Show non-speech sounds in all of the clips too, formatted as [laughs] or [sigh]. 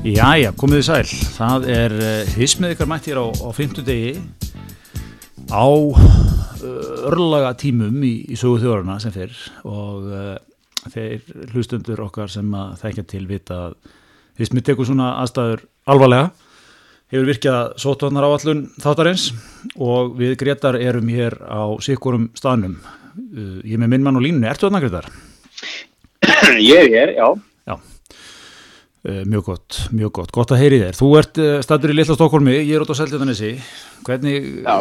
Jæja, komið þið sæl. Það er hismið ykkar mætt hér á, á 50 degi á uh, örlaga tímum í, í sögu þjóðarna sem fyrr og uh, þeir hlustundur okkar sem að þekkja til vita að hismið tekur svona aðstæður alvarlega hefur virkjað sótvarnar áallun þáttarins og við Gretar erum hér á sikkurum staðnum. Uh, ég með minn mann og línu, ertu þarna Gretar? Ég er, já. Uh, mjög gott, mjög gott, gott að heyri þér. Þú ert uh, stættur í Lilla Stokkólmi, ég er út á Seltjarnanesi. Hvernig, Já.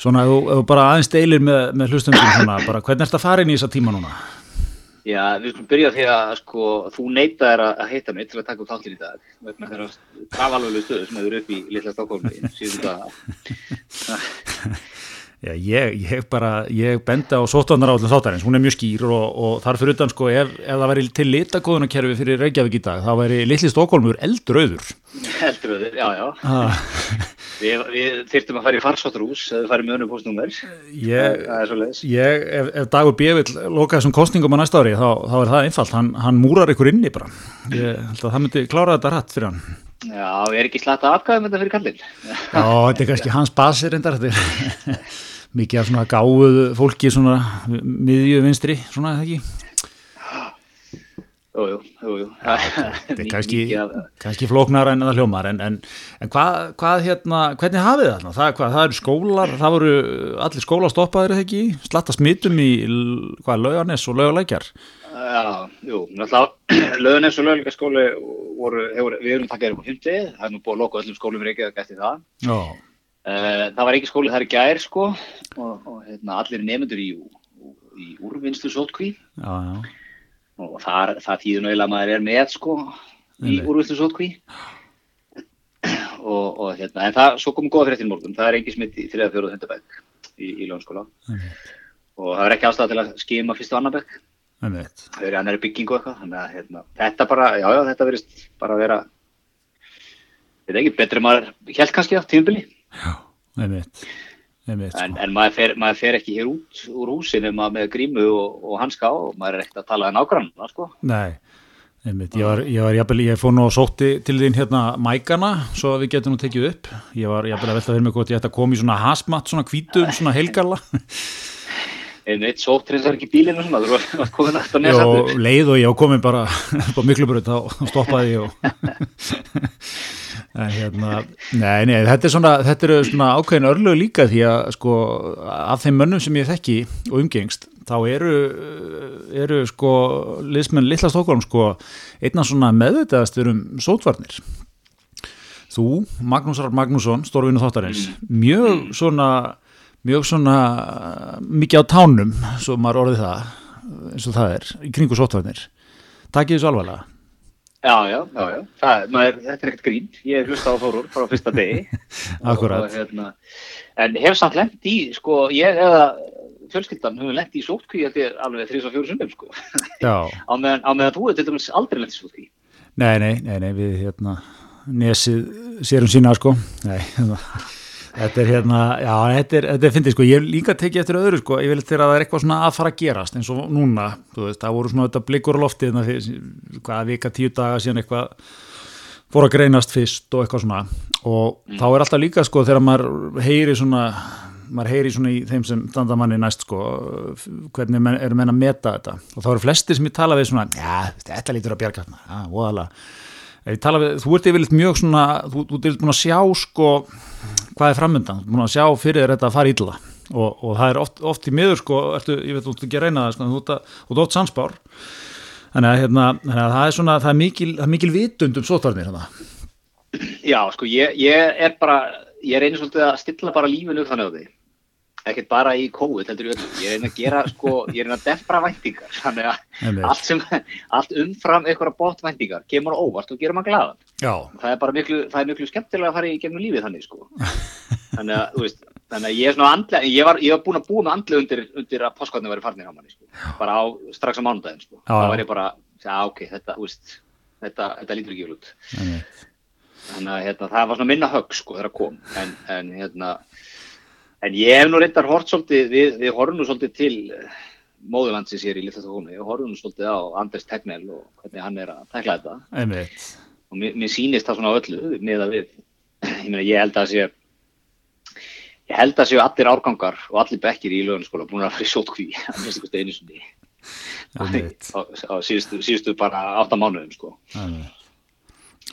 svona, ef þú- bara aðeins deilir með, með hlustundum, svona, bara, hvernig ert að fara inn í þessa tíma núna? Já, við skulum byrja því að sko, þú neitaðir að að hitta mig til að taka upp þáttir í dag vegna þeirra trafalvölu stöðu sem hefur upp í Lilla Stokkólmi síðan það. Já, ég, ég bara, ég bendi á sótvarnar áallun þáttarins, hún er mjög skýr og, og þar fyrir utan, sko, ef, ef það væri til litakóðunarkerfi fyrir Reykjavík í dag, þá væri Lilli Stokkólmur eldrauður. Heldur við, já, já. Ah, Við, við þyrftum að fara í farsóttrús eða farið með önnu postnúmer. ég, Það er svo leiðis. Ég, ef, ef Dagur B. vill loka þessum kostningum á næsta ári, þá, þá er það einfalt, hann, hann múrar ykkur inni bara. Ég held að það myndi klára þetta rætt fyrir hann. Já, við erum ekki slata afgæðum þetta fyrir kallin. Já, þetta er kannski hans basir reyndar, þetta [laughs] mikið af svona gáðu fólki, svona miðju vinstri, svona eða ekki. Jú, jú, jú, jú. Þetta er [laughs] kannski, kannski flóknar en það hljómar, en, en, en hvað, hvað hérna, hvernig hafið það þarna? Það, hvað, það eru skólar, það voru allir skólar stoppaðir eða ekki, slatta smittum í, hvað, laugarnes og laugalækjar? Já, jú, náttúrulega [clears throat] löðunis og löguleika skóli voru, hefur, við erum takkað upp á 50, það er nú búið að loka öllum skólum í Reykjavík eftir það. Já, það var ekki skóli þar í gær sko og, og hérna, allir nefndur í, í úrvinnslu sótkví já, já. og þar, það tíður náðilega að maður er með sko í úrvinnslu sótkví og, og hérna, en það, svo komum góða fréttin morgun, það er engin smitt í 3. 4. hundabæk í, í lónskóla og það er ekki ástæða til að skima fyrst og Einmitt. það er annari byggingu eitthvað, þannig að hérna, þetta bara, já já, þetta verist bara að vera þetta er ekki betri maður held kannski á tímubili Já, einmitt, einmitt, en, sko. en maður, fer, maður fer ekki hér út úr húsinu maður með grímu og, og hanska á og maður er ekkert að tala um nágrann sko. Nei, einmitt, ég var, ég var jafnvel, ég fór nú og sótti til þín hérna mækana, svo að við getum nú tekið upp. Ég var jafnvel að velta fyrir mig hvort ég ætti að koma í svona hasmatt, svona hvítum, svona heilgalla. einu eitt sótt reynsar ekki bílinn og svona þú var komin aftur nesa leið og ég var komin bara [laughs] á miklubröð, þá stoppaði ég og... [laughs] Hérna, nei, nei, þetta er svona, þetta eru svona ákveðin örlög líka því að sko, af þeim mönnum sem ég þekki og umgengst, þá eru, eru sko, liðsmenn Lilla Stokkólm sko, einna svona meðvitaðastur um sótvarnir. Þú, Magnús Rár Magnússon, stórvinu þáttarins, mjög svona, mjög svona mikið á tánum, svo maður orðið það, eins og það er, í kringu sótvarnir. Takk ég þessu alvarlega. Já, já, já, já. Það, maður, þetta er ekkert grín ég hef hlustað á Þórur frá fyrsta degi [laughs] og, hérna, en hef samt lent í sko, ég eða fjölskyldan hefur lent í sótkví þetta er alveg þrís og fjóru sundum sko. Já. [laughs] á, meðan, á meðan þú hefur til dæmis aldrei lent í sótkví Nei, nei, nei, nei, við hérna nesið sérum sína sko nei, [laughs] hérna, þetta er hérna já, þetta er, þetta er fyndið sko, ég líka tekið eftir öðru sko, ég vil þegar það er eitthvað svona að fara að gerast eins og núna, þú veist, það voru svona þetta blikur loftið, hérna fyrir, hvað, vika tíu daga síðan eitthvað fór að greinast fyrst og eitthvað svona. Og þá er alltaf líka sko þegar maður heyri svona maður heyri svona í þeim sem standa manni næst sko, hvernig menn, eru menn að meta þetta. Og þá eru flestir sem ég tala við svona, já, þetta lítur að bjarga þarna, já, tala við, þú ert yfirleitt mjög svona, þú, þú ert búin að sjá sko hvað er framöndan, þú ert búin að sjá fyrir þetta að fara illa og, og það er oft, oft í miður sko, ertu, ég veit, þú ert ekki að reyna það sko, þú ert að- oft sannspár þannig að, hérna, þannig að það er svona, það er mikil, það er mikil vitund um sótvarnir hérna. Já, sko, ég, ég er bara, ég reynir svolítið að stilla bara lífinu upp þannig á því. Ekkert bara í COVID, heldur ég öllum. Ég reyna að gera, sko, ég reyna að defra væntingar. Þannig að allt sem, allt umfram einhverja bótt væntingar kemur óvart og gerir maður glaðan. Já, Það er bara miklu, það er miklu skemmtilega að fara í gegnum lífið þannig, sko. Þannig að, þú veist, þannig að ég er svona andlega, ég var, ég var búin að búa með andlega undir, undir að páskotni væri farnir á manni, sko. Bara á, strax á mánudaginn, sko. Já. var ég bara, já, ok, þetta, þú veist, þetta, þetta lítur ekki vel út þannig að hérna, það var svona minna högg sko en, ég hef nú reyndar hort svolítið við, við horfum nú svolítið til móðurlandsins hér í Littatóni við horfum nú svolítið á Anders Tegnell og hvernig hann er að tekla þetta. Einmitt. Og mér, mér sýnist það svona á öllu að við, [clears throat] ég meina ég held að sé ég held að séu allir árgangar og allir bekkir í lögunskóla búin að í sótkví [laughs] að minnst ykkur einu sinni. [laughs] Á, síðustu, síðustu bara átta mánuðum sko. Einmitt.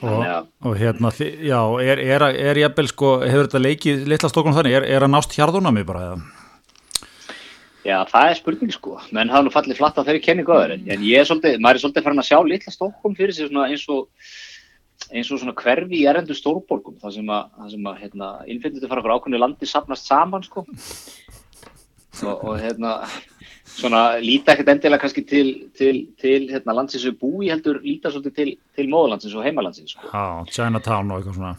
Og, að- og hérna já, er, er, er jafnvel sko hefur þetta leikið litla stokkum þannig? Er, er að nást hjarðunami bara eða? Já, það er spurning sko, menn hafa nú fallið flatt á þeirri kenningu aður, en, en ég er svolítið, maður er svolítið farin að sjá litla Stokkólm fyrir sig svona eins og eins og svona hverfi í erendu stórborgum, það sem að, sem að hérna, innflytjendur fara okkur ákveðinu landi sapnast saman sko og, og hérna svona líta ekkert endilega kannski til, til, til hérna, landsins við búi heldur líta svolítið til, til móðlandsins og heimalandsins sko. Já, Chinatown og eitthvað svona.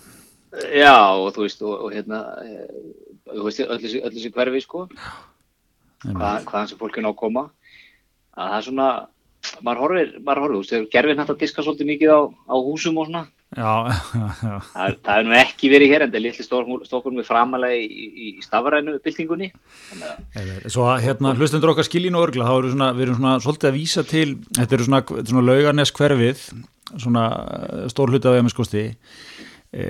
Já, og þú veist, og, og hérna eh, þú veist, öll þessi, hverfi sko. Hvað, hvaðan sem fólk er ná að koma. Að það er svona maður horfir, maður horfir, þú veist, gerfin hægt að diska svolítið mikið á, á húsum og svona Já, já, [laughs] já, það, það er nú ekki verið hér en það er litli stokkur með framalega í, í, í stafrænu byltingunni. Svo hérna hlustendur okkar skiljin og örgla, þá erum svona, við erum svona svolítið að vísa til, þetta eru svona, svona laugarnes hverfið, svona eh, stór hluti af eminskosti e,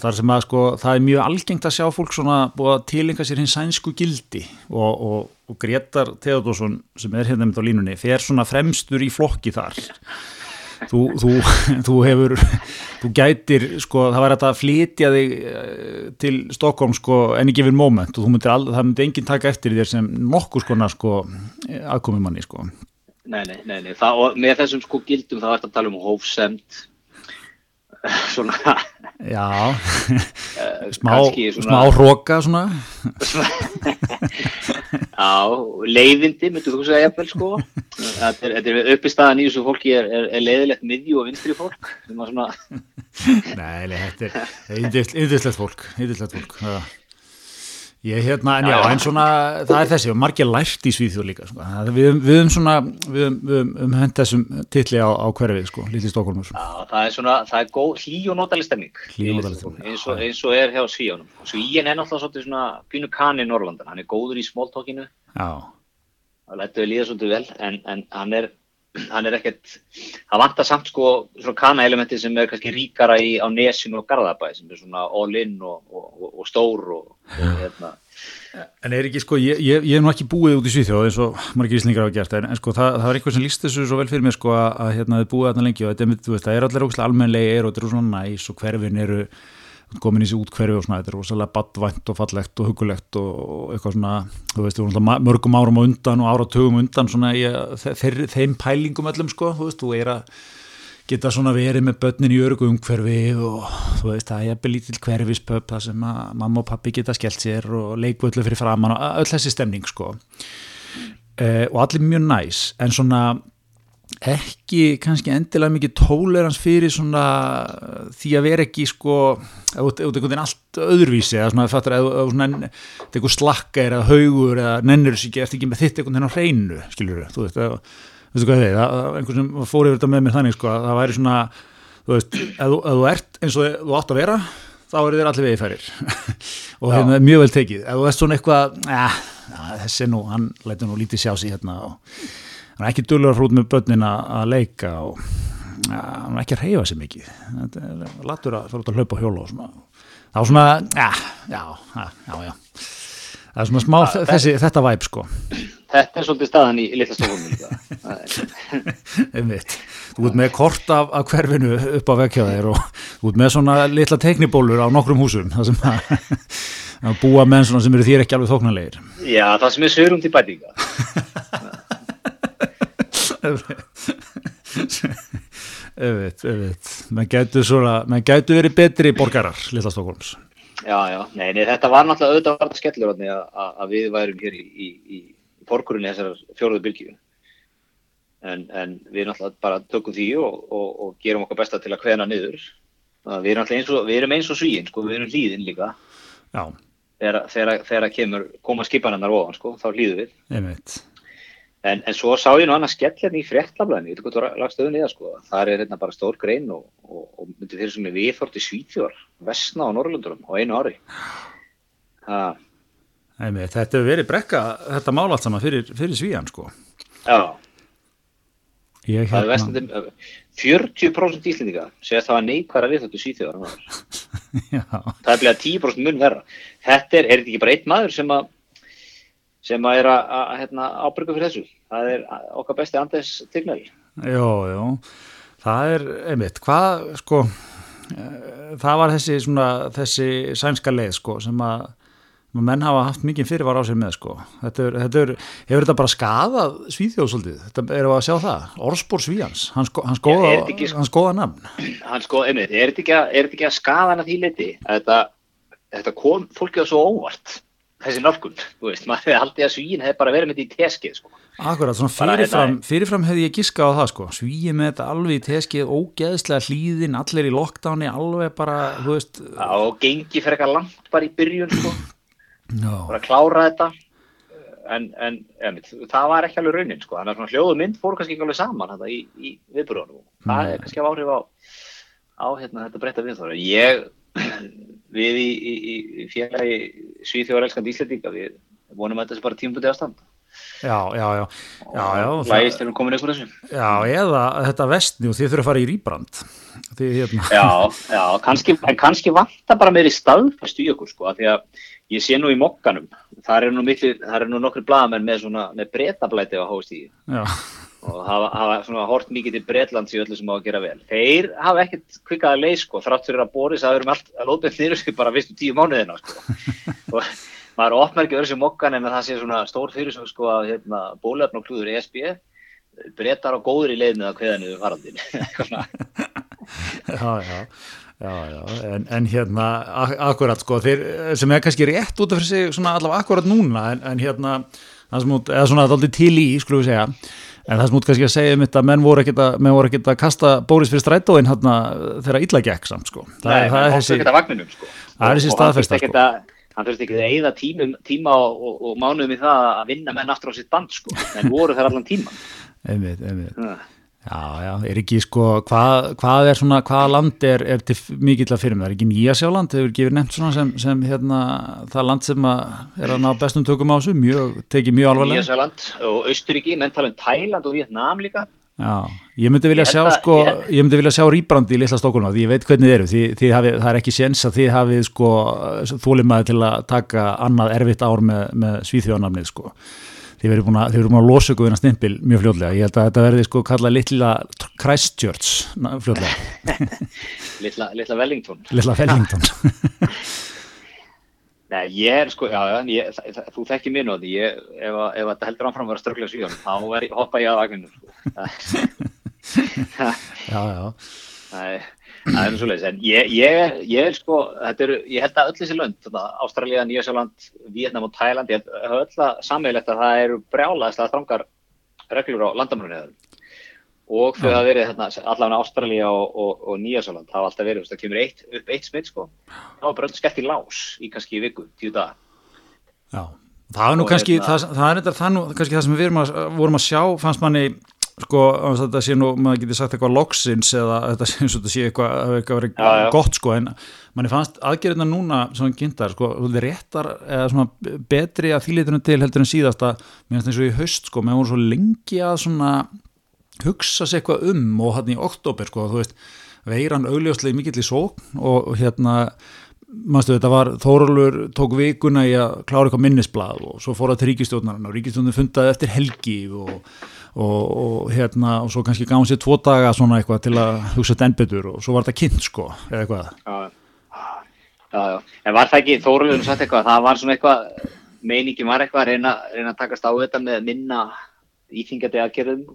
þar sem að sko það er mjög algengt að sjá fólk svona búið að tilenga sér hins sænsku gildi. Og, og, og Gretar Theodorsson sem er hérna með á línunni fer svona fremstur í flokki þar þú, þú, [laughs] þú hefur þú gætir, sko, það var þetta að flytja þig eh, til Stokkólm, sko, enn ekki við moment og myndir all, það myndi enginn taka eftir þér sem nokkur skona, sko, aðkomumanni, sko. Nei, nei, nei, nei. Það, og með þessum sko gildum þá ertu að tala um hófsemt [laughs] svona Já, eh, smá, kannski smá hróka, svona. [laughs] Já, leiðindi, myndu þú segja jafnvel sko Þetta er, er uppi staðan í þessu fólki er, er, er leiðilegt miðjú og vinstri fólk svona, Nei, nei, þetta er yndislegt fólk, yndislegt fólk. Já. Ég hérna, en já, en svona, það er þessi, og margir lært í Svíþjóð líka, sko. Við við höfum svona, við við höfum um hend þessum titli á, á hverfið, sko, lítið Stokkólmur. já, það er svona það er góð hlý og stemming, eins og, eins og er hjá Svíjónum Svíin er náttúrulega svolítið svona pínu kani Norrlandan, hann er góður í smóltókinu það lættu við líða svolítið vel en, en hann er hann er ekkert, það vantar samt sko svona kana-elementi sem er kannski ríkara í, á nesinu og garðabæ sem er svona all-in og, og, og, og stór og, og hérna. En er ekki sko, ég, ég, ég hef nú ekki búið út í Svíþjóð eins og margir íslingar hafa gert en, en sko það, það var einhver sem líst þessu svo vel fyrir mér sko að, að hérna þið búið þarna lengi og þetta er, þú veist, það er allir ógæslega almennlegir og þetta eru svona næs og hverfin eru komin í þessi útkverfi og svona, þetta er rosalega badvænt og fallegt og hugulegt og, eitthvað svona, þú veist, mörgum árum undan og áratugum undan svona í þeir, þeim pælingum öllum sko, þú veist, þú er að geta svona verið með börnin í örgu umhverfi og þú veist, það er lítill hverfispöp það sem að mamma og pappi geta skellt sér og leikvöldu fyrir framann og öll þessi stemning sko. Uh, og allir mjög næs en svona ekki kannski endilega mikið tólerans fyrir svona því að vera ekki sko ert einhvern veginn allt öðruvísi eða svona þetta er eitthvað slakka eða haugur eða nennir þessu ekki eftir ekki með þitt einhvern veginn á hreinu skilur þú veist, eða, veistu hvað þið það, einhvern sem fór yfir þetta með mér þannig sko að það væri svona, þú veist ef þú, ert eins og þú átt að vera þá eru þér allir vegið færir [laughs] og hérna mjög vel tekið, ef þú ert svona eitthvað ja, þessi nú, hann lætur nú lítið sjá sig hérna og hann er ekki dullur hrút með börnin að leika og ja, hann er ekki að reyfa sig mikið. Þetta latur að fara út að hlaupa hjóla og svona. Þá svona, ja, já, já, já, já. Það er svona smá þessi, þetta væp sko. Þetta er svolítið staðan í litla stofum líka [laughs] einmitt, þú ert með kort af, af hverfinu upp á vekkjaðir og þú ert með svona litla teiknibólur á nokkrum húsum það sem að, [laughs] að búa menn svona sem eru þér ekki alveg þóknarlegir já, það sem er sögurum til bætinga [laughs] Öfitt. Menn gætu svona, menn gætu verið betri borgarar, Lilla Stokkólms. já, já, nei, nei, þetta var náttúrulega auðvitað var þetta skellur að, að, að við værum hér í, í, í, í porkurinn þessar fjóruðu bylgju. En, en við náttúrulega bara tökum því og, og, og gerum okkar besta til að kveðna niður. Við erum, náttúrulega eins og, við erum eins og svíinn sko, við erum hlýðin líka. Já, þegar, kemur, koma skipanarnar ofan sko, þá hlýðum við. Einmitt. En, en svo sá ég nú annað skell hérna í fréttablaðinu, ég veit hvað þú lagst í það sko, það er hérna bara stór grein og, og, og myndi þeir sem er viðþort í Svíþjóðar, Vestna og Norrlundurum á einu ári. Einmitt. Þetta hefur verið brekka, þetta mál allt saman fyrir, fyrir svíjan, sko. já, Ég Það er hérna, vestandi, 40% íslendinga segast það að neikværa við þetta síþjóðar. [laughs] já, Það er bleið 10% mun verra. Þetta er, er þetta ekki bara einn maður sem að sem að er að, að hérna, ábyrga fyrir þessu. Það er okkar besti andes tignari. Jó, jó, það er einmitt, hvað sko, eh, það var þessi svona, þessi sænska leið sko sem að menn hafa haft mikið fyrirvar á sér með sko. Þetta er, þetta er, hefur þetta bara skadað svíþjóð svolítið, þetta við að sjá það, orðspór svíjans, hans, hans, góða, þetta ekki- hans góða nafn. Hann sko, einmitt, er þetta ekki að, að skaða hann að því leiti? að Þetta, þetta kom fólkið svo óvart, þessi nálgun, þú veist, maður hefði haldið að svíin hefði bara verið með þetta í teskið, sko. Akkurat, svona Bara fyrirfram, hérna- fyrirfram hefði ég giskað á það sko, svíið með þetta alveg í teskið, ógeðslega hlýðin, allir í lockdowni, alveg bara, þú veist, Og gengi fyrir eitthvað langt bara í byrjun, sko, já, bara að klára þetta. En, en einmitt, það var ekki alveg raunin, sko, þannig að svona hljóðu mynd fóru kannski ekki alveg saman þetta í, í viðbyrjunum. Það er kannski áhrif á, á hérna, þetta breytta viðþóra. Ég, við í, í, í, félagi Svíþjóðar elskandi Íslandinga, við vonum að þetta sé bara tímbundið að standa. já, já, já, já, já, það- Lægist erum komin eitthvað þessu. Já, eða þetta vestni og þið þurfa að fara í rýbrand. Hérna, Já, já, kannski, en kannski vantar bara meiri staðfæstu í okkur, sko, því að ég sé nú í mokkanum, þar eru nú, nú nokkri blaðamenn með svona, með breytablæti á hóstíði já, og hafa, hafa svona hort mikið til Bretlands í öllu sem á að gera vel. Þeir hafa ekkert kvikað að leið, sko, þrátt fyrir að Boris hafa verið með allt að lópið nýru sig bara vistu tíu mánuðina, sko. [laughs] og maður ekki öðru sem mokkan en að það sé svona stór fyrir sem, sko, að hérna, bólefn og klúður ESB, breytar á góður í leiðinu að kveða niður faraldin. [laughs] Svona. já, já, já, já. En, en hérna, ak akkurat sko, þeir, sem er kannski rétt út af sig svona allavega akkurat núna, en, en hérna, það sem út, eða svona daldið til í, skulum við segja, en það sem út kannski að segja um þetta, menn voru ekkit að, menn voru ekkit að kasta Bóris fyrir strætóin hérna þegar illa gekk samt sko. Það, Nei, það er þessi, ekkert að vagninum sko. Það er þessi staðfesta, ekkert sko. að- Hann þurfti ekki að eyða tímum, tíma og, og, og mánuðum í það að vinna menn aftur á sitt band sko. En voru þær allan tíman. einmitt, einmitt. Já, já, er ekki sko, hvað, hvað er svona, hvaða land er, er til mikill að fyrir með, er ekki Nýjasjáland, hefur ekki verið nefnt svona sem, sem hérna, það land sem að er að ná bestum tökum á þessu, mjög, tekið mjög alvarlega. Nýjasjáland og Austuríki, menn tala um Tæland og Vietnam líka. Já, ég myndi vilja Ég sjá sko, ég- myndi vilja sjá rýbrandi í litla stokkunum, því ég veit hvernig þið eru, því, því hafið, það er ekki séns að þið hafið sko þólimaði til að taka annað erfitt ár með, með svíþjóðanamnið sko. Þið verið búin að, að losa ykkur þennan stimpil mjög fljóðlega. Ég held að þetta verði sko kallað litla Christchurch fljóðlega, [laughs] Litla, litla Wellington. litla Fellington. [laughs] [laughs] Nei, ég er sko, já, ég, það, það, þú þekkir mér að því, ég, ef, að- ef þetta heldur áfram að vera strögglega svíðan, þá er, hoppa ég að vagninu, sko. Já, já, Það er, það er svo leiðis, en ég, ég, ég er sko, eru, ég held að öll þessi lönd, þetta, Ástralía, Nýjasjáland, Vietnam og Thailand, ég held að öll að sammeilegt að það eru brjálaðislega þrangar reglur á landamrunniðum og þau hafa verið þarna, allavega Ástralía og, og, og Nýjasjáland, það hafa alltaf verið, það kemur eitt, upp eitt smitt sko, þá er bara öll skert í lás í kannski viku, tíu daga. já. Það er nú kannski, hérna- það, það er þetta það nú kannski það sem við að, vorum að sjá, fannst manni sko, að þetta sé nú, maður getur sagt eitthvað loksins eða þetta sé, eins og þetta sé eitthvað, hafi eitthvað verið Já, já. gott sko, en manni fannst aðgerðina núna svona gindar, sko, svolítið réttar eða svona betri að þýlitunum til heldur en síðasta, mér finnst eins og í haust sko, maður voru svo lengi að svona hugsa sér eitthvað um og hann í oktober, sko, þú veist veiran augljóslega mikill í sókn og, og hérna Manstu, þetta var, Þórólfur tók vikuna í að klára eitthvað minnisblad og svo fór það til ríkistjórnarinn og ríkistjórnarinn fundaði eftir helgi og, og, og hérna og svo kannski gáði sér tvo daga svona eitthvað til að hugsa þetta enn betur og svo var þetta kynnt sko eða eitthvað. Já, já, já. En var það ekki, Þóruðun sagt eitthvað, það var svona eitthvað, meiningin var eitthvað að reyna, reyna að takast á þetta með minna íþingandi aðgerðum.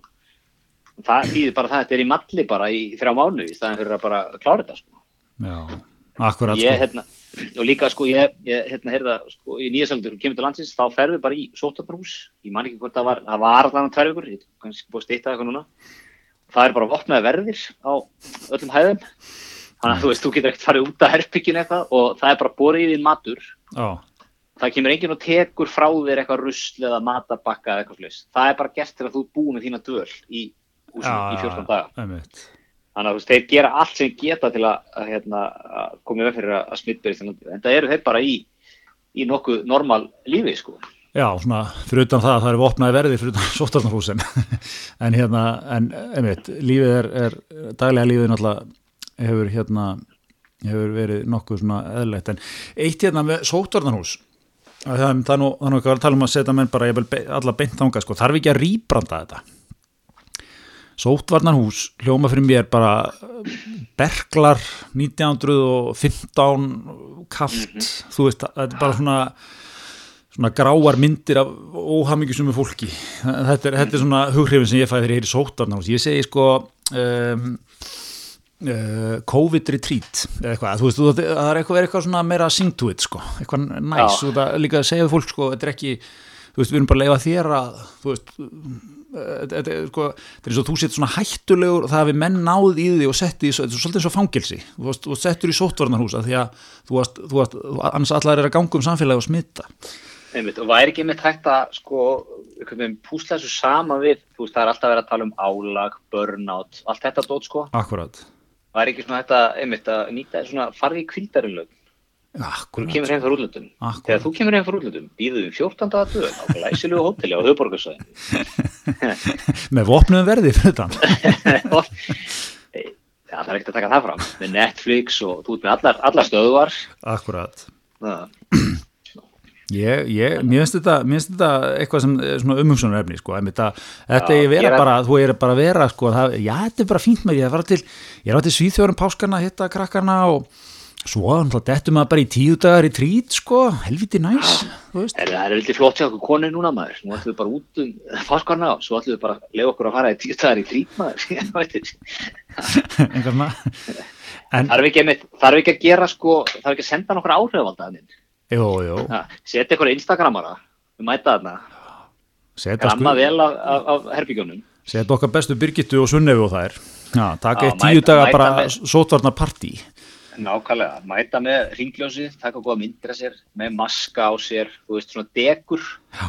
Það býður bara það, þetta er í malli bara í þrjá mánu í staðan fyrir að bara klára þetta, sko. Já, akkurat Ég, sko. hérna, og líka, sko, ég, ég hérna, heyrða, sko, í nýjasaldur, kemur til landsins, þá ferðu bara í sótarbrús, ég man ekki hvort það var, það var allan tvær vikur, ég kannski búið að stýta eitthvað núna. Það er bara vopnaði verðir á öllum hæðum, þannig að þú veist, þú getur ekkert farið út af herbygginu eitthvað og það er bara borið í þín matur. Já, Það kemur enginn og tekur frá þér eitthvað rusl eða matabakka eða eitthvað flis. Það er bara gert til að þú búið með þína döl í, í 14 daga. einmitt. Þannig að þú veist, þeir gera allt sem geta til að, að, hérna, að koma með fyrir að, smittbyrja til landið. En það eru þeir bara í, í nokkuð normal lífi, sko. Já, svona, fyrir utan það að það er opnaði verði fyrir utan [laughs] sóttarnarhúsin en hérna, en einmitt lífið er, er daglega lífið náttúrulega hefur hérna hefur verið nokkuð svona eðlegt en eitt hérna með sóttarnarhús það, er nú, það er nú ekki að tala um að setja menn bara ég vil alla beint þanga, sko, þarf ekki að rýbranda þetta sótvarnarhús hljóma fyrir mér bara berglar 1915 kallt, þú veist, þetta er bara svona svona gráar myndir af óhammingjusum fólki. Þetta er, þetta er svona hughrifin sem ég fæði er í sótarnáðs ég segi sko um, uh, COVID retreat eða eitthvað, þú veist, það er eitthvað, eitthvað svona meira sing to it sko, eitthvað næs og það líka að segja fólk sko, þetta er ekki þú veist, við erum bara að leifa þér að þú veist þetta er sko, þetta er eins og þú setur svona hættulegur og það hefur menn náð í því og sett í, þetta er svolítið eins og fangilsi þú settur í sótvarnarhúsa því að þú veist, þú veist, annars allar er að ganga um samfélagi og smitta Einmitt, og væri ekki með tækt að sko, púsla þessu sama við þú veist, það er alltaf verið að tala um álag burnout, allt þetta dót sko. Akkurat væri ekki svona þetta, einmitt, að nýta svona farði í kvildarinlög þú kemur heim frá útlöndum. Þegar þú kemur heim frá útlöndum, býðum við 14. að döð á glæsilegu hóteli á höfuborgarsvæðin [laughs] með vopnum verði fyrir þetta Já, [laughs] það er ekkert að taka það fram. Með Netflix og þú ert með allar, allar stöðuvar Akkurat. [clears throat] Ég, ég, mér finnst þetta, þetta eitthvað sem er svona umhengsunar efni sko, þetta, þetta já, er vera bara, þú er bara að vera sko, það, já, þetta er bara fínt með ég, til, ég er á til Svíþjórum páskarna hitta krakkarna og svo dettum maður bara í tíu dagar í trít sko, helviti næs Það er veldig flott hjá okkur konið núna maður nú ætlum við bara út um páskarna og svo ætlum við bara að lefa okkur að fara í tíu dagar í trít maður [laughs] [laughs] Það er ekki að gera sko, er ekki að senda nokkur áhrifaldaðinn Jú, jú. Setja ykkur Instagramara, við mæta þarna. Gramma vel af, af, af herbygjónum. Setja okkar bestu Birgittu og Sunnefi og það er. Já, Nákvæmlega, mæta með ringljósi, taka góða myndir að sér, með maska á sér, þú veist, svona degur. Já.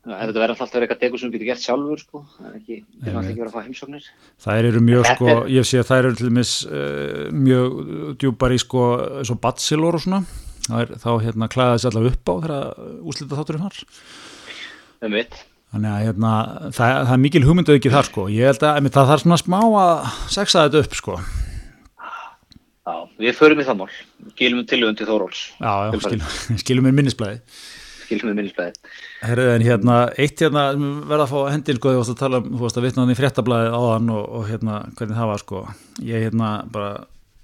Þetta verður alltaf eitthvað degur sem við getum gert sjálfur, sko. Það er ekki, það er alltaf ekki verið að fá heimsóknir. Það eru mjög, sko, er... ég sé að það eru til dæmis uh, mjög djúpar í, sko, svo batsilor og svona er, þá hérna klæða þessi allavega upp á þegar úslita þátturinn har um þannig að hérna, það, það er mikil hugmyndu ekki þar sko, ég held að það þarf svona smá að sexa þetta upp sko við förum í það mál. Skilum við tilugum til Þóróls. Já, já skilum, [laughs] skilum við minnisblæði skilum við minnisblæði Herðu en hérna, eitt hérna verða að fá hendil sko, þú varst að tala um, þú varst að vitna hann í fréttablaði áðan og, og hérna, hvernig það var sko. Ég hérna bara,